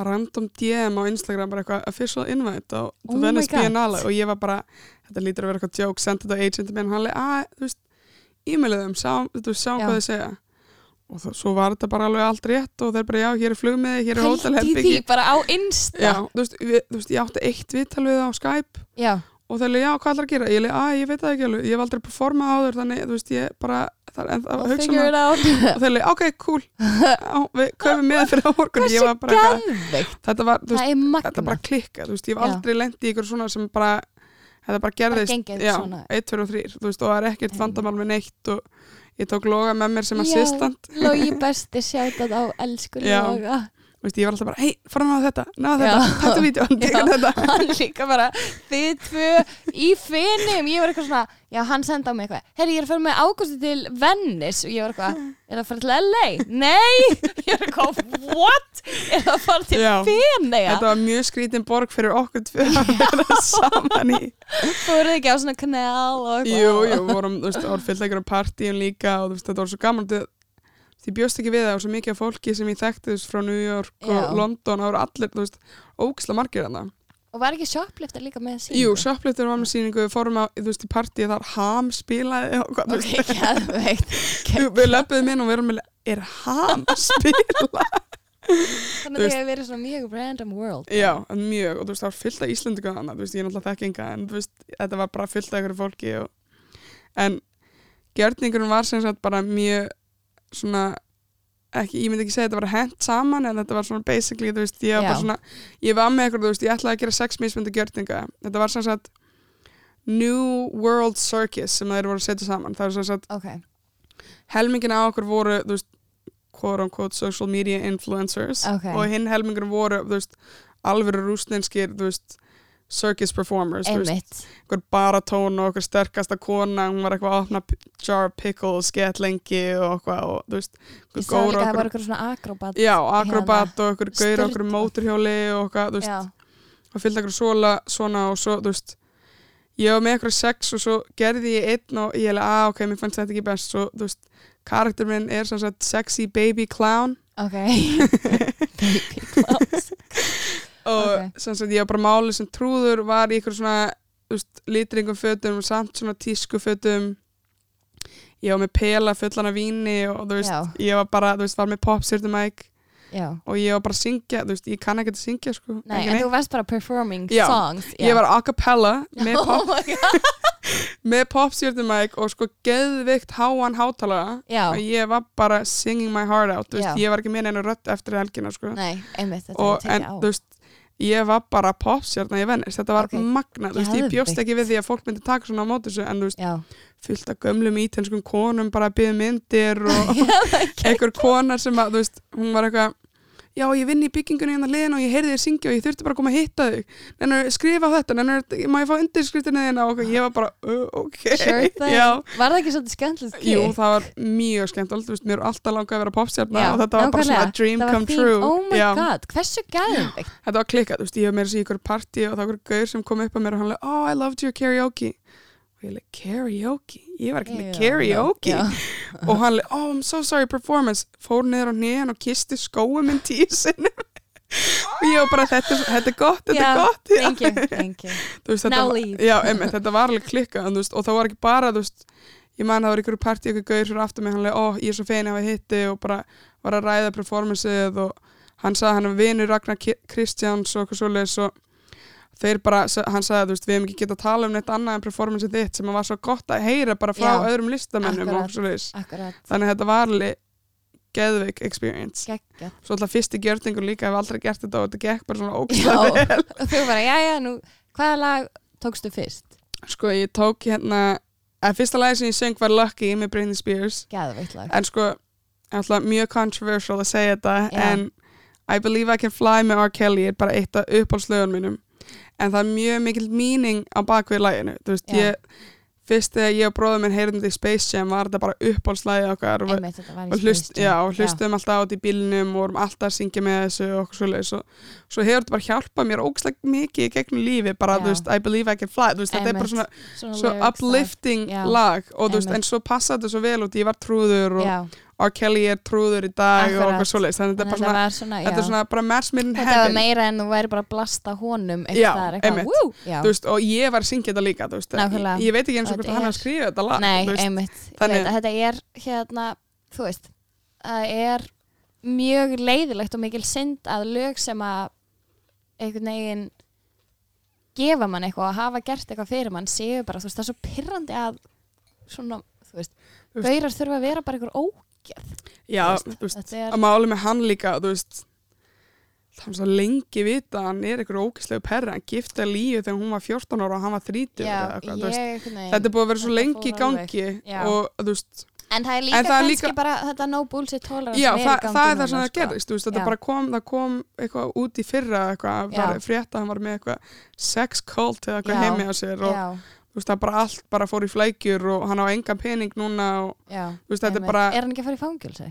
random DM á Instagram bara eitthvað official invite á Oh my Venice God. Biennale og ég var bara, þetta lítur að vera eitthvað joke, sendið þetta á agenti minn, hann leið, að, þú veist e-mailið þeim, sá, þú veist, sá Já. hvað þið segja og þó, svo var þetta bara alveg allt rétt og þeir bara, já, hér er flugmiði, hér er Pældi í hótelherbyggi því bara á Insta. já, þú veist, við, þú veist, ég átti eitt viðtal við það á Skype Já, og þeir leið, já, hvað ætlar að gera? Ég leið, að, ég veit það ekki alveg, ég hef aldrei performað áður þannig, þú veist, ég bara, það er ennþá að hugsa it out. og þeir leið, ok, cool já, við köfum með fyrir á morgun ég var bara eitthvað, þetta var, veist, þetta bara klikkað, þú veist, ég hef Já. aldrei lent í ykkur svona sem bara, þetta bara gerðist já, svona. 1, 2 og 3, þú veist, og það er ekkert vandamál með neitt og ég tók loga með mér sem Já. assistant Logi besti sjátat á elsku Já. Loga. Þú veist, ég var alltaf bara, hei, fara náðu þetta, náðu Já. þetta, vídeo, tekur Já. þetta hann líka bara þið tvö í finnum ég var eitthvað svona, já hann senda á mig eitthvað herri ég er að fara með ágústi til Venice og ég var eitthvað, er það að fara til LA? Nei, ég var eitthvað what? Er það að fara til. Feneyja? Þetta var mjög skrítin borg fyrir okkur tvö að vera saman í Fóruð ekki á svona kanal og eitthvað Jú, jú, vorum, þú veist, fyllt einhverjum partíum líka og þú veist, þetta var svo gaman því því bjóst ekki við það og svo mikið af fólki sem ég þekkti veist, frá New York Já. og London, það voru allir, þú veist, ógisla margir þarna. og var ekki shoplifter líka með sín Jú, Shoplifter var með sýningu, við fórum á, þú veist, í partíi þar Ham spilaði og hvað, þú ok, veist, geðveikt við, við löpuðum inn og við erum með, er Ham að spila? þannig að það hefur verið svona mjög random world Já, en mjög, og þú veist, það var fullt af Íslandika þannig, þú veist, ég er náttúrulega þekkinga, en þú veist, þetta var bara fullt af einhverju fólki og, en gjörningurinn var sem sagt bara mjög svona, ekki, ég myndi ekki segja þetta var hent saman, en þetta var svona basically, þú veist, ég var Já. bara svona, ég var með eitthvað, þú veist, ég ætlaði að gera sex mismyndi gjörninga, þetta var sem sagt New World Circus sem þeir voru að setja saman, það var sem sagt ok, helmingin á okkur voru, þú veist, quote unquote social media influencers Ok. og hinn helmingin voru, þú veist, alvöru rúsnenskir, þú veist, circus performers, einhver baratón og okkur sterkasta kona, hún var eitthvað að opna jar pickles, get lengi og eitthvað og, þú veist, ég sá líka að það var okkur, svona akrobat já, akrobat og okkur gaur okkur móturhjóli og eitthvað, þú veist, já, og fylgdi okkur svona, svona og svo, þú veist, ég var með okkur sex og svo gerði ég einn og ég hefði, að ok, mér fannst þetta ekki best, svo, þú veist, karakter minn er sagt sexy baby clown. Ok. Baby clowns og Ok. sem sagt ég var bara málið sem trúður var í ykkur svona veist, litringum fötum og samt svona tísku fötum ég var með pela fullan af víni og þú veist, Já. ég var bara, þú veist, var með popstjörnumæk já. og ég var bara að syngja, þú veist, ég kann ekki að syngja sko, Nei, en neitt. þú varst bara performing Já. songs ég var a cappella með, oh pop, my god með popstjörnumæk og sko geðvikt háan hátalega Já, og ég var bara singing my heart out, þú veist, Já. ég var ekki með einu rödd eftir helgina sko nei, einmitt þetta og er en, tekið á þú veist, ég var bara popstjörna í Venice, þetta var Ok. magna, þú veist, ég bjóst ekki við því að fólk myndi taka svona á móti þessu, en þú veist, Já, fullt af gömlum ítenskum konum bara að byggja myndir og einhver kona sem að, þú veist, hún var eitthvað já, ég vinn í byggingunni hérna liðin og ég heyrði þér syngja og ég þurfti bara að koma að hitta þig. En skrifa þetta, en ég fá undirskriftinni þína? Og ég var bara, uh, ok. Sure Var það ekki svolítið skemmtilegt jú, það var mjög skemmt þú veist, mér er alltaf langað að vera popstjarna Já, og þetta var bara svona nákvæmlega. dream come fínt. true. Oh my já, god, hversu gæðum þetta var klikkað, þú veist, ég hef meira ykkur partí og það var gaur sem kom upp að mér og hann leið, oh, I loved your karaoke og ég leið, karaoke? Ég var ekki með karaoke og hann leið, oh I'm so sorry performance fór niður á nýjan og kisti skóum minn tísinu og ég var bara þetta, þetta er gott, þetta Já, er gott já. Thank you, thank you veist, þetta, Now leave. já, einmitt, þetta var alveg klikkað þú veist, og það var ekki bara þú veist, ég man það var ykkur partí ykkur gaur fyrir aftur mig, hann leið, ó ég er svo fein að hafa hitti og bara var að ræða performanceið og hann sagði hann er vinur Ragnar Kristjáns og eitthvað svoleiðis og þeir bara, hann sagði veist, við hefum ekki getað að tala um neitt annað en performanceið þitt sem var svo gott að heyra bara frá Já, öðrum listamennum akkurat. Akkurat, þannig að þetta var alveg geðveik experience geggjað svo alltaf fyrsti gjörningur líka hef aldrei gert þetta og þetta gekk bara svona vel og þú bara, já, já, nú hvaða lag tókstu fyrst? sko ég tók hérna að fyrsta lagi sem ég söng var Lucky með Britney Spears Gæðveitt lag en sko alltaf mjög controversial að segja þetta Já. en I Believe I Can Fly með R. Kelly er bara eitt af uppáhaldslögun mínum en það er mjög mikil meaning á bakvið laginu þú veist Já. ég fyrst þegar ég og bróðum minn heyrðum þetta í Space Jam var þetta bara uppáhaldslagi okkar og, Einmitt, og, hlust, já, og hlustum alltaf á þetta í bílnum og vorum alltaf að syngja með þessu og og svo hefur þetta bara hjálpað mér ógslag mikið í gegnum lífi bara, Já. þú veist, I believe I can fly veist, þetta er bara svona, Svona svo lag. uplifting Já. lag og veist, en svo passa þetta svo vel út ég var trúður og R. Kelly er trúður í dag og Akkurat. þannig þetta er þannig bara þetta var svona, þetta er svona bara match made in Þetta var heaven meira en þú væri bara að blasta honum eitthvað, eitthvað, veist, og ég var að syngja þetta líka veist, ég, ég veit ekki eins og Og hvort hann er- har skrifið þetta lag Nei, veist. Þannig- að Þetta er hérna, þú veist það er mjög leiðilegt og mikil synd að lög sem að einhvern veginn gefa mann eitthvað og hafa gert eitthvað fyrir mann séu bara, þú veist, það er svo pyrrandi að svona, þú veist gaurar þurfa að vera bara einhver ógerð já, þú veist, veist, þetta er- að máli með hann líka þú veist hann svo lengi vita að hann er einhver ógislegu perra hann gifti að líu þegar hún var 14 ára og hann var 30 Já, eitthvað, veist. ég, einhvern veginn- þetta er búið að vera svo lengi í gangi og þú veist En það er líka það er kannski líka- bara þetta no bullshit tolerance Já, það, gangi það er það sem það sko. gerðist, þú veist, þetta bara kom, það kom eitthvað út í fyrra eitthvað, frétta, hann var með eitthvað sex cult eða eitthvað heimi á sér og þú veist, það bara allt bara fór í flækjur og hann á engan pening núna og já veist, þetta er bara, Er hann ekki að fara í fangilsi?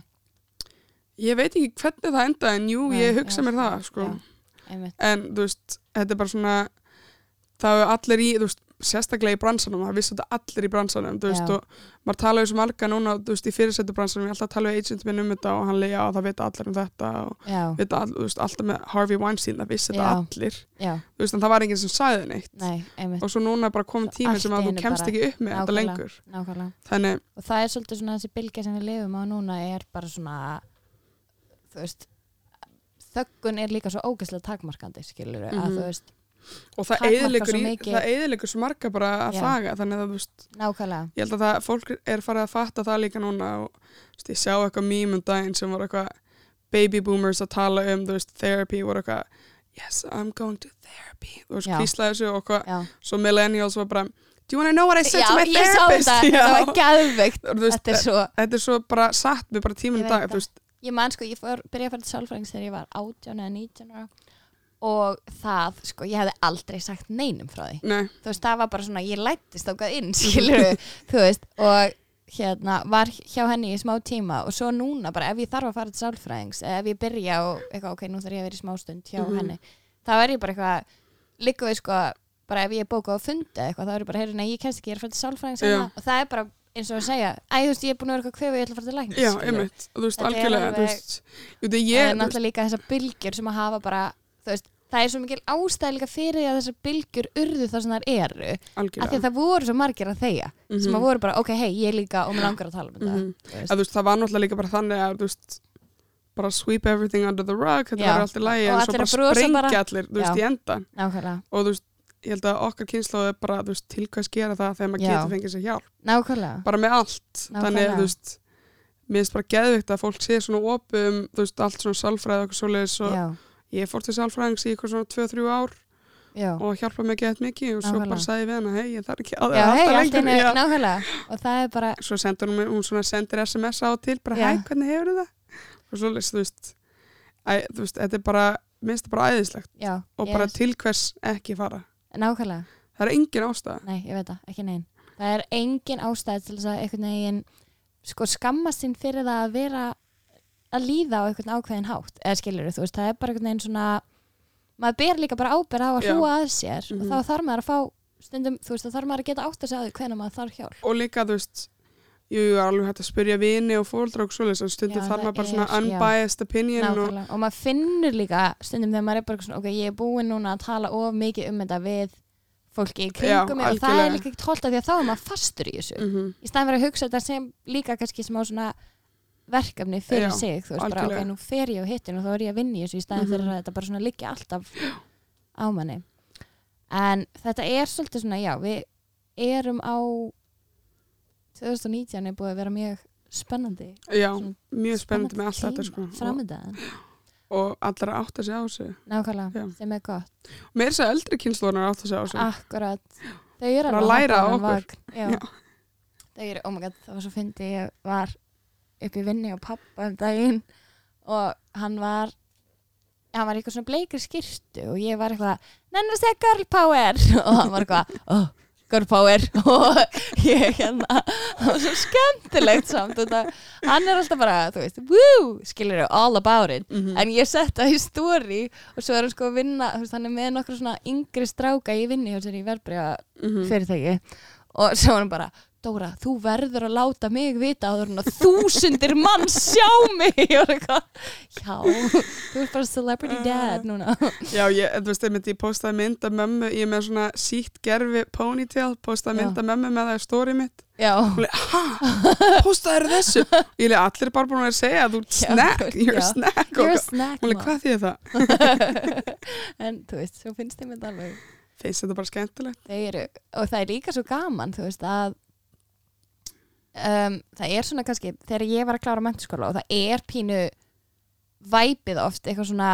ég veit ekki hvernig það enda en jú, Nei, ég hugsa já, mér það, sko. Einmitt. en þú veist, þetta er bara svona, það er allir í, veist, sérstaklega í bransanum, það vissi þetta allir í bransanum, þú veist, og maður tala um svo marga núna, þú veist, í fyrirsettu bransanum, ég alltaf að tala við agent minn um þetta og hann leiði, já, það vita allir um þetta og vita all, veist, alltaf með Harvey Weinstein, það vissi þetta allir. Já, þú veist, en það var enginn sem sagði neitt. Nei, og svo núna er bara komið allt sem að þú kemst bara- ekki upp með þetta Nákvæmlega. lengur. Nákvæmlega. Þannig, Og það er svolítið svona þessi bylgja sem við lifum á núna er bara svona þú veist þöggun er líka svo ógeðslega takmarkandi skilur að Mhm. þú veist, og það eðilegur í, það eðilegur svo marga bara að Já. þaga, þannig að þú veist nákvæmlega. ég held að það, fólk er farið að fatta það líka núna og veist, ég sjá eitthvað mím um daginn sem var eitthvað baby boomers að tala um, þú veist, therapy voru eitthvað, yes, I'm going to therapy. Þú veist, Já. kvíslaði þessu og eitthvað Já, svo millennials var bara, do you want to know what I said já to my ég sá therapist? Þetta, Já. þetta var gæðveikt Þetta er svo, þetta er svo bara satt með bara tíminn Ég dag, það. ég man sko, ég byrjaði að fara til sálfræðings þegar ég var 18 eða 19 ára og það, sko, ég hefði aldrei sagt neinum frá því. Nei, þú veist, það var bara svona, ég lættist ákvað inn, skilur þú veist, og hérna var hjá henni í smá tíma og svo núna bara ef ég þarf að fara til sálfræðings ef ég byrja og eitthvað, ok, nú þarf ég að vera í smástund hjá Mhm. henni, þá er ég bara eitthvað líka við sko, bara ef ég er bókað á fundi eitthvað, þá er ég bara, heyrðu, nei, ég kemst ekki, ég er að fara til sálfræðings Já. hérna, og það er bara eins og að segja, æ, þú veist, ég er búin að vera eitthvað kvefu, ég ætla að fara til læknis já, einmitt, þú veist, algjörlega þú veist, jú, það er náttúrulega líka þessar bylgjur sem að hafa bara, veist, það er svo mikil ástæð líka fyrir að þessar bylgjur urðu það sem þær eru. Af því það voru svo margir að þeia sem Mhm. að voru bara, ok, hei, ég líka og mér langar að tala um þetta Mhm. þú veist. að, þú veist, það var náttúrulega líka bara þannig að veist, bara sweep everything under the rug þetta Já. var alltaf lægi Og en svo bara sprengja allir þú veist, í endan nákvæmlega, og þú veist, ég held að okkar kynslu er bara, þú veist, til hvað gera það þegar maður getur fengið sér hjálp. Nákvæmlega. Bara með allt, þannig Nákvæmlega. þú veist mér finnst bara geðvikt að fólk sé svona opum, þú veist, allt svona sálfræði og eitthvað svoleiðis og ég fór til sálfræðings í eitthvað svona 2-3 ár já, og hjálpa mig gett mikið og svo Nákvæmlega. bara sagði við hana, hei, ég þarf ekki að já, hei, lengur. nákvæmlega. Og það er bara, svo sendur hún, hún sendir SMS á til bara, hæ, hvernig hefur það? Og svo þú veist æ, þú veist, þetta er bara, minnst bara æðislegt já og bara er- til hvers ekki fara. Nákvæmlega, það er engin ástæða. Nei, ég veit það, ekki neinn það er engin ástæð til þess að einhvern veginn sko skammast sín fyrir það að vera að líða á einhvern ákveðin hátt eða skilur þú veist, það er bara einhvern veginn svona maður ber líka bara ábyrð á að Já. hrúa að sér Mhm. og þá þarf maður að fá stundum, þú veist, þá þarf maður að geta átt að segja á því hvenær maður þarf hjálp og líka, þú veist jú, jú, alveg hægt að spyrja vini og fóldra og svoleiðis en stundum Já, þarf maður bara er- svona já. unbiased opinion og, og maður finnur líka stundum þegar maður er bara svona, ok, ég er búin núna að tala of mikið um þetta við fólki í Já, kringum mig og það er líka ekki tólt að því að þá er maður fastur í þessu mm í staðan fyrir að hugsa þetta sem líka kannski smá svona verkefni fyrir Já, sig þú veist bara, ok, algjörlega. nú fer ég á hittin og þá er ég að vinna í þessu í staðan Mhm. fyrir að þetta bara svona liggja alltaf á manni. En þetta er svolítið svona, já, við erum á 2019 er búið að vera mjög spennandi. Já, Svona mjög spennandi með allt þetta sko. og, framöndaðan, og allir að átta sig á þessu. Nákvæmlega, sem er gott. Mér er þess að eldri kynnslóðunar átta sig á þessu. Akkurat, þau eru alveg læra á okkur. Þau eru, oh my god, það var svo fyndi ég var upp í vinni og pappa um daginn og hann var hann var eitthvað svona bleikri skýrtu og ég var eitthvað, nenni að segja girl power og hann var eitthvað, oh, girl power og ég hérna það var svo skemmtilegt samt þetta, hann er alltaf bara, þú veist woo, skilur all about it Mhm. en ég sett það í story og svo er hann sko að vinna veist, hann er með nokkur svona yngri stráka í vinni hjá sér í verbreyja Mhm. fyrirtæki og svo var hann bara Dóra, þú verður að láta mig vita áður en að þúsundir mann sjá mig var eitthvað já, þú ert bara celebrity dad núna Já, ég, þú veist, einmitt, ég postaði mynd af mömmu, ég með svona sítt gerfi ponytail, postaði mynd af mömmu með það í story mitt. já, hæ, postaði þessu? Ég leið, allir bara búin að að segja að þú ert snack, you're a snack. you're a Og, snack mom. hvað þýðir það? en þú veist, svo finnst ég þetta alveg Finnst þetta bara skemmtilegt? Þau eru, og það er líka svo gaman þú veist að um, það er svona kannski þegar ég var að klára mennskóla og það er pínu væpið oft eitthvað svona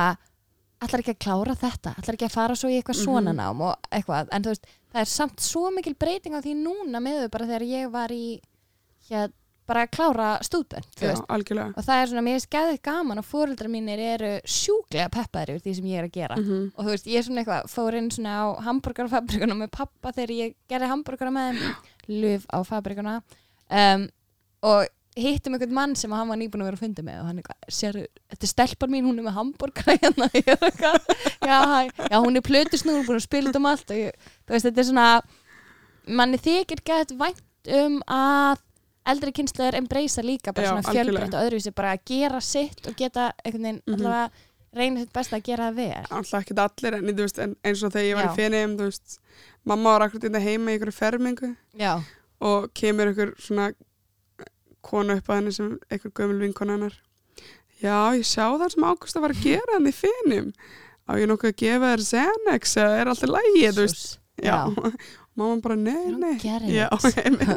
allar ekki að klára þetta, allar ekki að fara svo í eitthvað svona Mhm. nám og eitthvað? En þú veist, það er samt svo mikil breyting á því núna með þau bara þegar ég var í hér, bara að klára stúdent, Já, og það er svona, mér er skæðið gaman og fóreldrar mínir eru sjúklega peppaðir yfir því sem ég er að gera. Mm og þú veist, ég er svona eitthvað fór inn svona á hambúrgarfabrikuna með pappa þegar ég gerði hambúrgara með þeim. Luf á fabrikuna um, og hittum einhvern mann sem hann var nýbúin að vera að funda með og hann eitthvað, sér, þetta er stelpar mín hún er með hambúrgara hérna. Er já, já, hún er plötusnúr búin að spila um allt. Og ég, þú veist, þetta er svona manni þykir gett vænt um að eldri kynslaður embracea líka bara Já, svona fjölbreytt og öðruvísi bara að gera sitt og geta einhvern veginn Mhm. allavega reyna sitt besta að gera það vel. Alltaf ekkert allir, en, þú veist, en eins og þegar ég var Já. í veist, mamma var akkur þetta heima í ykkur fermingu. Já, og kemur ykkur svona kona upp að henni sem ykkur gömul vinkona hennar. Já, ég sjá það sem Ágústa var að gera hann í finnum á ég nokkuð að gefa þér Xanax eða er alltaf lægi, þú veist? Já, mamma bara, nei, nei. já,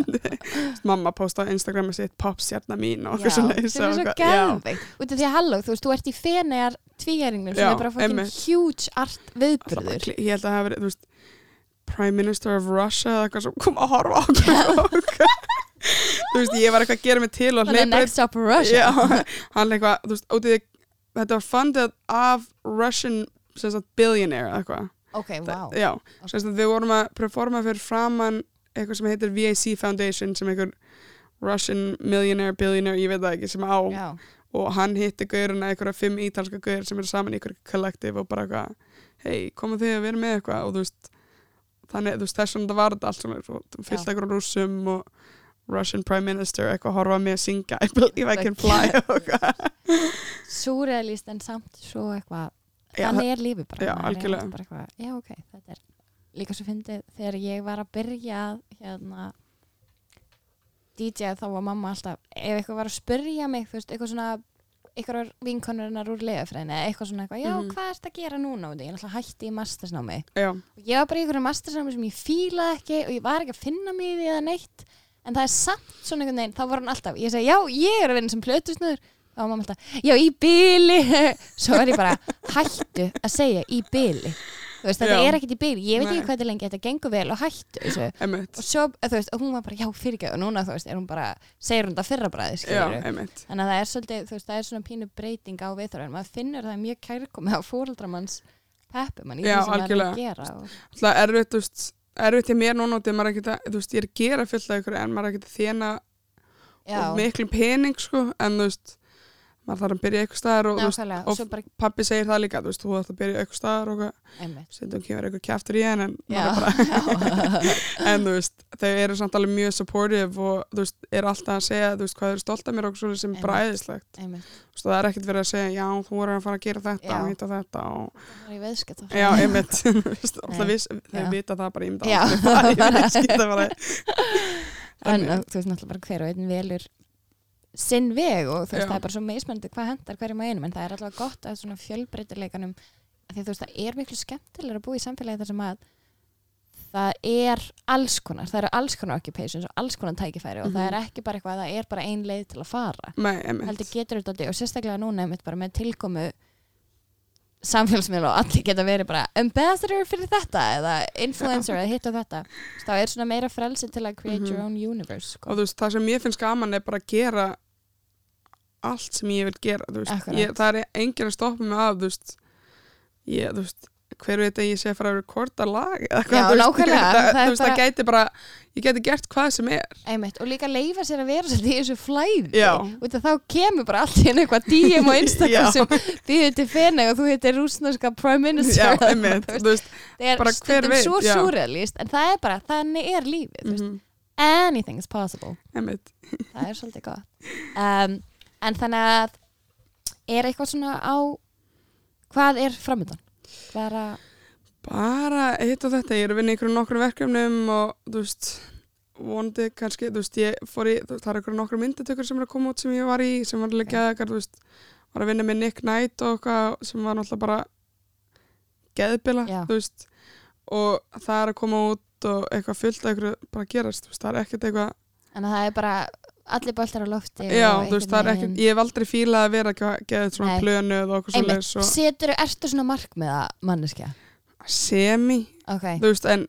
mamma posta á Instagram að sitt popstjarna mín og Já, svona sem er svo já, geðveikt út af því að halló, þú veist, þú ert í fenegar tvíhæringnum sem er bara einmitt. huge art viðburður. Ég held að það verið, þú veist Prime Minister of Russia eða eitthvað sem kom að horfa okkur. Þú veist, ég var eitthvað að gera mig til og hleypa next up Russia. Já, hann eitthvað, þú veist, því þetta var funded af Russian sagt, billionaire eitthvað. Ok, wow Já, sem sagt, við vorum að performa fyrir framann eitthvað sem heitir VAC Foundation sem einhver Russian millionaire, billionaire, ég veit það ekki sem á. Já, og hann hitti gaurina einhverja fimm ítalska gaur sem eru saman í einhverju kollektiv og bara eitthvað hei, komið þið að vera með eitthvað. Og þú veist, þannig, þú veist, þess vegna það var þetta allt svona, svo, fyllt einhverjum rússum og Russian Prime Minister eitthvað að horfa mig að syngja I believe I can fly eitthvað. Súrealist en samt svo eitthvað þannig er lífið bara. Já, er bara eitthvað, já ok, þetta er líka svo fyndið þegar ég var að byrja hérna DJ þá var mamma alltaf ef eitthvað var að spyrja mig, þú veist, eitthvað svona eitthvað vinkonurinnar úr leðafræðin eða eitthvað svona eitthvað, já, Mhm. hvað ertu að gera núna? Ég er alltaf hætti í mastersnámi. Já, og ég var bara í einhverju mastersnámi sem ég fílaði ekki og ég var ekki að finna mig í því eða neitt. En það er samt svona einhvern veginn þá var hann alltaf, ég segi, já, ég er að vinna sem plötusnöður. Þá var mamma alltaf, já, í byli svo er ég bara hættu að segja í byli veist, þetta er ekkert í byli, ég veit ekki hvað þetta er lengi þetta gengur vel og hættu og svo, þú veist, og hún var bara, já, fyrirgjöð og núna, þú veist, er hún bara, segir hún þetta fyrra bræði, þannig að það er svolítið, þú veist, það er svona pínu breyting á viðþörfum, maður finnur það er mjög kærkomið á fóreldramanns peppum í Já, því sem maður er að gera og, Alltaf erfitt, þú veist erfitt í mér núna í er að, þú veist, ég er maður þarf að byrja eitthvað staðar og, nákvæmlega, og og bara, pappi segir það líka, þú veist, þú þarf að byrja eitthvað staðar og einmitt. stundum kemur eitthvað kjaftur í henn en maður bara, en þú veist, þau eru samt alveg mjög supportive og þú veist, eru alltaf að segja, þú veist, hvað eru stolt af mér og svo sem er bara æðislegt, einmitt, þú veist, það er ekkert verið að segja, já, þú er að fara að gera þetta Já. og hitta þetta og, það er í veðskett já, einmitt, þau vita það bara, ég sinn veg og veist það er bara svo meismöndi hvað hendar hverjum að einum en það er allavega gott að svona fjölbreytileikanum því þú veist það er miklu skemmtilega að búa í samfélagi þar sem að það er alls konar, það eru alls konar occupations og alls konar tækifæri og Mhm. það er ekki bara eitthvað að það er bara ein leið til að fara. Nei, heldur getur þetta og sérstaklega núna með tilkomu samfélagsmiðla og allir geta verið bara ambassador fyrir þetta eða influencer eða hitt og þetta þá er svona meira frelsi til að create your Mhm. own universe sko. og þú veist, það sem ég finnst gaman er bara að gera allt sem ég vil gera, ég, það er enginn að stoppa mig af, þú veist ég, þú veist, hver veit að ég sé að fara að rekorda lag eða hvað, Já, þú veist, það, það það bara- gæti bara ég gæti gert hvað sem er. Einmitt, og líka leifa sér að vera svolítið í þessu flæði. Af þá kemur bara allt hennu eitthvað DM á Instagram sem býður til feneg og þú heitir rúsnarska prime minister Já, einmitt, veist, þú veist, það er stundum svo surrealist en það er bara, þannig er lífið mm mhm, anything is possible. Einmitt. Það er svolítið gott. Um, en þannig að er eitthvað svona á hvað er framöndan? Að bara hitt og þetta, ég er að vinna ykkur nokkrum verkefnum og þú veist vonandi kannski, þú veist, ég fór í veist, það er ykkur nokkrum myndatökur sem er að koma út sem ég var í, sem var alveg geðakar, þú veist var að vinna með Nick Knight og eitthvað sem var náttúrulega bara geðbila, Já. þú veist og það er að koma út og eitthvað fullt af ykkur bara að gerast, þú veist, það er ekkert eitthvað en það er bara allir boltar á lofti já, þú veist, er ekkert, ég hef aldrei fílað að vera eitthvað geðið svona Nei. plönuð og eitthvað Einmitt, svo og setur, ertu svona markmiða manneskja? semi. Ok, þú veist, en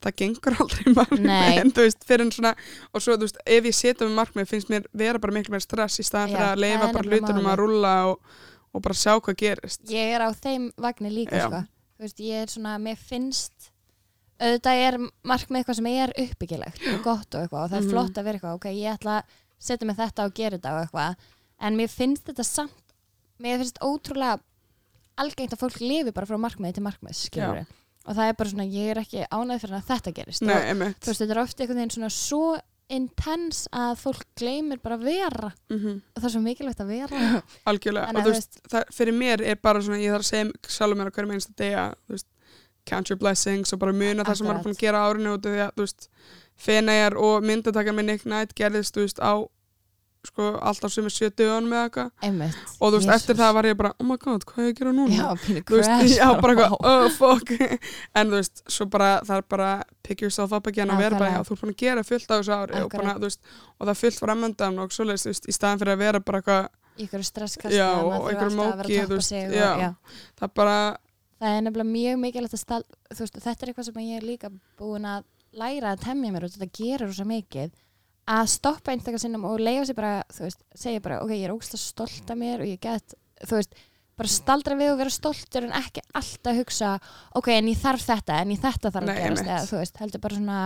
það gengur aldrei markmið, en þú veist, fyrir en svona og svo, þú veist, ef ég setja með markmið finnst mér vera bara miklu meira stress í staðan fyrir að leifa bara hlutunum að rúlla og, og bara sjá hvað gerist. Ég er á þeim vagnir líka sko. þú veist, ég er svona, mér finnst auðvitað er markmið eitthvað sem er uppbyggilegt og gott og eitthvað og það er Mhm. flott að vera eitthvað, ok, ég ætla að setja mig þetta og gera þetta og eitthvað en mér finnst þetta samt mér finnst ótrúlega algengt að fólk lifi bara frá markmiði til markmiðs skilur og það er bara svona, ég er ekki ánægð fyrir að þetta gerist. Nei, og einmitt. þú veist, þetta er ofta einhvern veginn svona svo intens að fólk gleymir bara að vera. Mm og það er svo mikilvægt að vera. Algjörlega, Þannig og þú veist, það, fyrir mér er bara svona, ég þarf að segja sjálfur mér á hverjum einsta degi að, þú veist, count your blessings og bara muna það sem maður er búin að gera árinu út af því að, þú veist, Feneyjar og myndatakar með Nick Knight gerðist, þú veist, á sko, alltaf sem er sjö dögunum eða eitthvað. Og þú veist, eftir Jesús. það var ég bara, oh my god, hvað er ég að gera núna? já, veist, já, bara eitthvað, oh fuck. En þú veist, svo bara, það er bara pick yourself up again að vera bara, já, þú er búin að gera fullt á þessu ári. Og, þú veist, og það er fullt framöndan og svoleiðis, þú veist, í staðan fyrir að vera bara eitthvað, ykkur stresskast og einhverju móki, og, það er bara það er nefnilega mjög mikilvægt að stað, veist, þetta er eitthvað sem ég er líka búin að læra að temja mér og þetta gerir rosa mikið að stoppa einstakar sinnum og leiða sér bara þú veist, segja bara, ok, ég er ógst stolt af mér og ég get, þú veist bara staldra við og vera stoltur en ekki alltaf hugsa, ok, en ég þarf þetta en ég þetta þarf Nei, að gerast eða, þú veist, heldur bara svona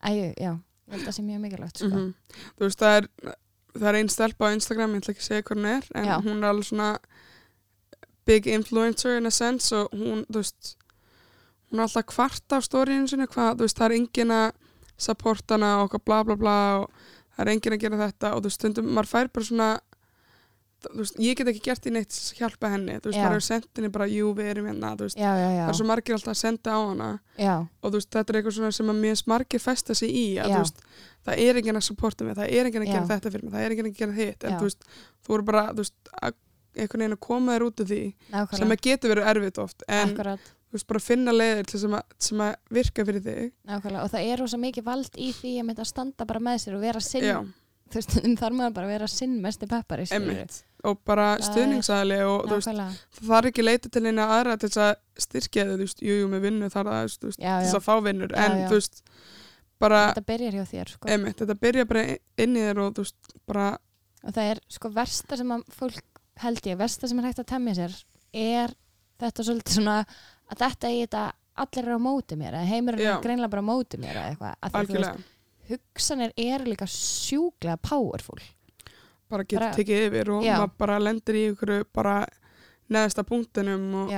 æ, já, ég held að það sé mjög mikilvægt sko. mhm. þú veist, það er það er einn stelpa á Instagram, ég ætla ekki að segja hún er en Já. hún er alveg svona big influencer in a sense og hún, þú veist hún er alltaf kvart af stóriðinu sinni hvað, þú veist, það er engin að supporta hana og eitthvað bla bla bla og það er engin að gera þetta og þú veist, stundum, maður fær bara svona þú veist, ég get ekki gert í neitt hjálpa henni, þú veist, Já. maður hefur sendt henni bara, jú, við erum hérna, þú veist, já, já, það er svo margir alltaf að senda á hana og þú veist, þetta er eitthvað svona sem að mér margir festa sig í, að þú veist, það er enginn að supporta mig, það er enginn að gera þetta fyrir mig, það er enginn að gera hitt, en þú veist, þú eru bara, þú veist, að einhvern veginn að koma þér út af því, sem nákvæmlega að getur verið erfitt oft, en akkurat, þú veist, bara finna leiðir sem að, sem að virka fyrir þig, nákvæmlega og það er rosa mikið vald í því að mynda að standa bara með sér og vera sinn. Já, þú veist, stundum þarf maður bara að vera sinn mesti peppari skilurðu. emmitt, og bara Það stuðningsæðli og þú veist, það þarf ekki að leita til eina aðra til þess að styrkja þig, þú veist, jú, jú, með vinnu þar að, þú veist, þess að fá vinnur, en já. þú veist, bara, þetta byrjar hjá þér sko. emmitt, þetta byrja bara inn í þér og þú veist, bara, og það er sko versta sem að fólk held ég, versta sem er hægt að temja sér er þetta svolítið svona að þetta í þetta allir eru á móti mér eða heimurinn er greinlega bara á móti mér eða eitthvað, að því að þú veist, hugsanir eru líka sjúklega powerful bara getur tekið yfir og Já. maður bara lendir í ykkur bara neðsta punktinum og,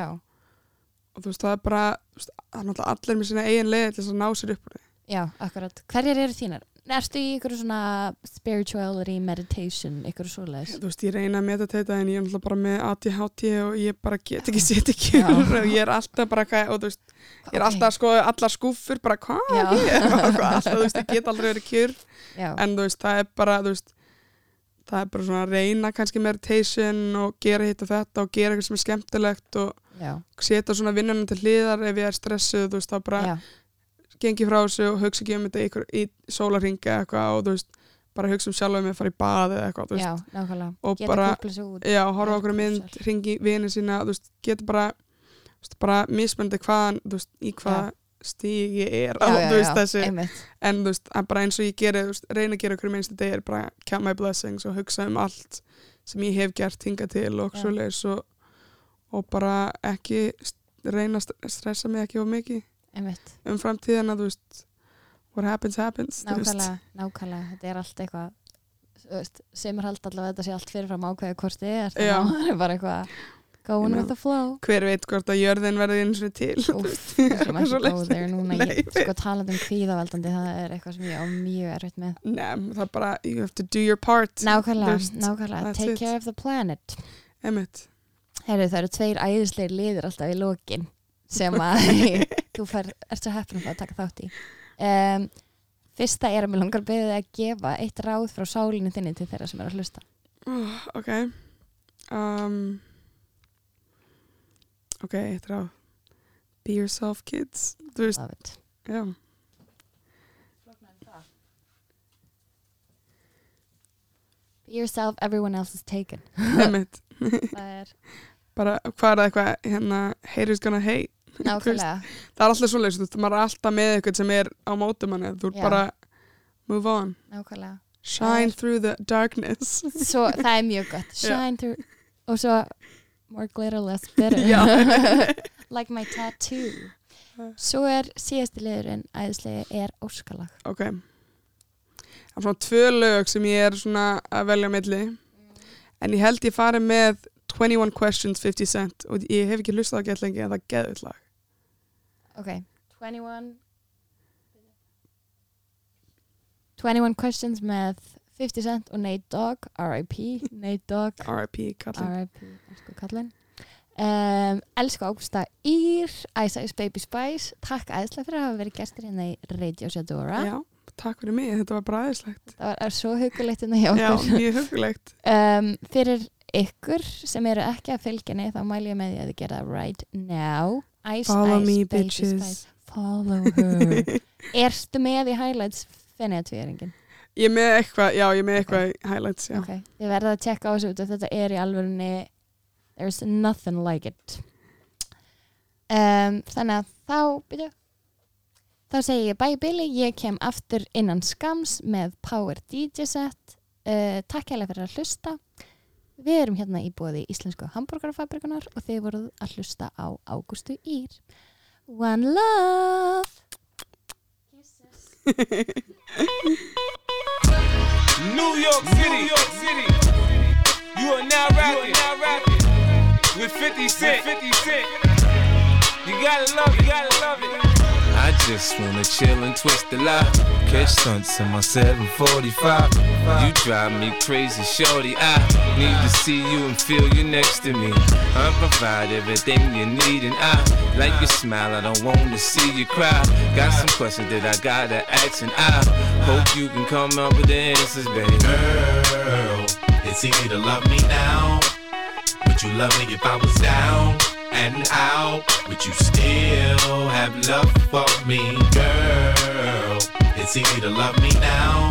og þú veist, það er bara, það er náttúrulega allir með sína eigin leið til þess að ná sér upp úr því. já, akkurat hverjar eru þínar? Erstu í ykkur svona spirituality, meditation ykkur svoleiðis? Þú veist, ég reyna að meditata en ég er náttúrulega bara með ADHD og ég bara get ekki set ekki og ég er alltaf bara, og þú veist, ég er alltaf að skoða allar skúffur, bara hvað ég? Er, alltaf, þú veist, ég get aldrei verið kjur, já, en þú veist, það er bara, þú veist, það er bara svona að reyna kannski meditation og gera hitt og þetta og gera eitthvað sem er skemmtilegt og setja svona vinnunum til hliðar ef ég er stressuð, þú veist, þá bara já, gengi frá þessu og hugsa ekki um þetta í, í sólarringa eitthvað og þú veist, bara hugsa um sjálf um að fara í baði eða eitthvað, já, nákvæmlega. Og geta bara- já, horfa okkur mynd, ringi vini sína, veist, geta bara veist, bara mismöndi hvaðan, þú veist, í hvað stíg ég er á, þú veist, þessi, einmitt, en þú veist, bara eins og ég geri, veist, reyna að gera okkur minnstu degir, bara count my blessings og hugsa um allt sem ég hef gert hinga til og Já. svoleiðis og, og bara ekki reyna að st- stressa mig ekki of mikið einmitt. Um framtíðina, þú veist what happens happens, nákvæmlega, nákvæmlega, þetta er allt eitthvað sem er hald allavega þetta sé allt fyrirfram ákveðið hvort þið er að það er bara eitthvað going with the flow. hver veit hvort að jörðin verði eins og til. Við skulum ekki go there núna Nei, ég, sko talað um kvíðavaldandi það er eitthvað sem ég á mjög erfitt með. Nei, það er bara, you have to do your part. Nákvæmlega, veist, nákvæmlega, take it. care of the planet. Einmitt. Heyrðu, það eru tveir æðislegir liðir alltaf í lokin sem að þú fær, ert svo heppin að taka þátt í. Um, Fyrsta er að mér langar beðið að gefa eitt ráð frá sálinu þinni til þeirra sem er að hlusta. Oh, ok. Um, ok, eitt ráð. Be yourself kids. Þú veist, Love it. já. Be yourself, everyone else is taken. Það er bara, hvað er það eitthvað hérna, haters gonna hate nákvæmlega. það er alltaf svoleiðis, þú veist, maður er alltaf með eitthvað sem er á móti manni, þú er bara move on, nákvæmlega. Shine er- through the darkness. Svo það er mjög gott. Shine through Og svo More glitter, less bitter. Like my tattoo. Svo er síðasti liðurinn æðislegi er óskalag. Ok. Það er svona tvö lög sem ég er svona að velja á milli. En ég held ég fari með 21 Questions 50 Cent. Og ég hef ekki hlustað á gett lengi en það geðvitt lag. Ok 21 21 questions með 50 Cent og Nate Dogg R.I.P. Nate Dogg. R.I.P. kallinn. R.I.P. Elsku kallinn. Um, Elsku Ágústa Ír Ice Ice Baby Spice. Takk æðislega fyrir að hafa verið gestur hérna í Radio Shadora. Já, takk fyrir mig, þetta var bara aðeinslegt Það var svo hugulegt hérna hjá Já, okkur. mjög hugulegt um, Fyrir ykkur sem eru ekki að fylginni þá mæl ég með því að þið gera right now. Ice Follow Ice me, bitches. Follow her. Erstu með í highlights fennið tvíðringin? Ég með eitthvað, já, ég með eitthvað í highlights, já. Ok, þið verða að tjekka á þessu út og þetta er í alvörunni There's nothing like it. Um, Þannig að þá byrju. Þá segi ég bye Billy, ég kem aftur innan skams með Power DJ set. Uh, Takk hérlega fyrir að hlusta Við erum hérna í bóði Íslensku hambúrgarafabrikunar og þið voruð að hlusta á Ágústu Ír One love New York City. You are now rapping, with 50 Cent. 50 Cent. You gotta love it, you gotta love it. Just wanna chill and twist the lie. Catch stunts in my 745. You drive me crazy, shorty. I need to see you and feel you next to me. I provide everything you need, and I like your smile. I don't wanna see you cry. Got some questions that I gotta ask, and I hope you can come up with the answers, baby. Girl, it's easy to love me now. Would you love me if I was down and out? Would you still have love for me, girl? It's easy to love me now.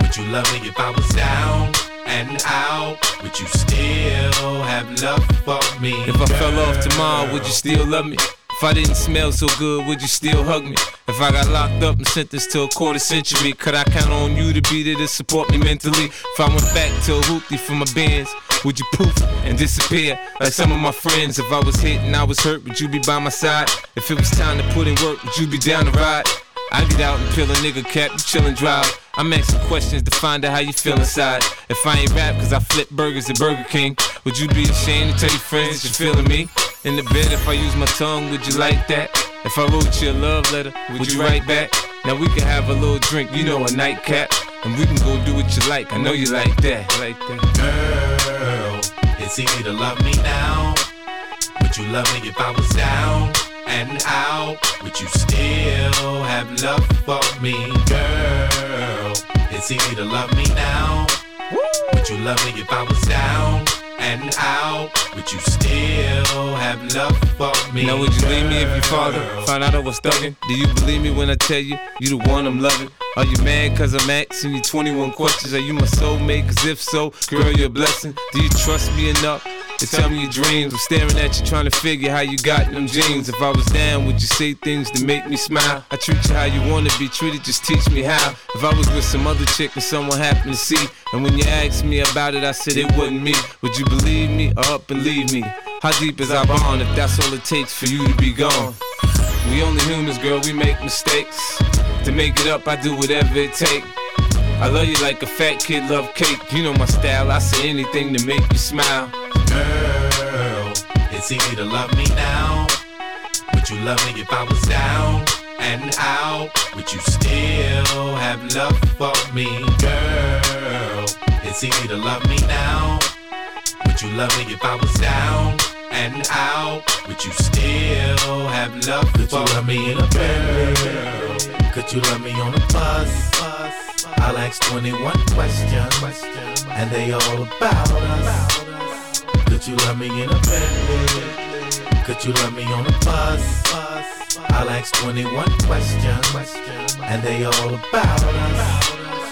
Would you love me if I was down and out? Would you still have love for me? If I fell off tomorrow, would you still love me? If I didn't smell so good, would you still hug me? If I got locked up and sentenced to a quarter century, could I count on you to be there to support me mentally? If I went back to a hoopty for my bands, would you poof and disappear like some of my friends? If I was hit and I was hurt, would you be by my side? If it was time to put in work, would you be down to ride? I get out and peel a nigga cap, you chillin' drive. I'm asking questions to find out how you feel inside. If I ain't rap cause I flip burgers at Burger King, would you be ashamed to tell your friends that you're feeling me? In the bed, if I use my tongue, would you like that? If I wrote you a love letter, would you write back? Now we can have a little drink, you know, a nightcap. And we can go do what you like, I know you like that. Like that. Girl, it's easy to love me now. Would you love me if I was down and out? Would you still have love for me, girl? It's easy to love me now. Would you love me if I was down and out? Would you still have love for me? Now would you leave me if your father found out I was thugging? Do you believe me when I tell you you the one I'm loving? Are you mad cause I'm asking you 21 questions? Are you my soulmate? Cause if so, girl, you're a blessing. Do you trust me enough? To tell me your dreams, I'm staring at you trying to figure how you got them jeans. If I was down, would you say things to make me smile? I treat you how you wanna be treated, just teach me how. If I was with some other chick and someone happened to see, and when you asked me about it, I said it wasn't me. Would you believe me or up and leave me? How deep is our bond if that's all it takes for you to be gone? We only humans, girl, we make mistakes. To make it up, I do whatever it takes. I love you like a fat kid love cake. You know my style, I say anything to make you smile. Girl, it's easy to love me now. Would you love me if I was down and out? Would you still have love for me, girl? It's easy to love me now. Would you love me if I was down and out? Would you still have love Could for you love me in a Bentley? Could you love me on a bus? I'll ask 21 questions, and they all about us. Could you love me in a Bentley? Could you love me on a bus? I'll ask 21 questions, and they all about us.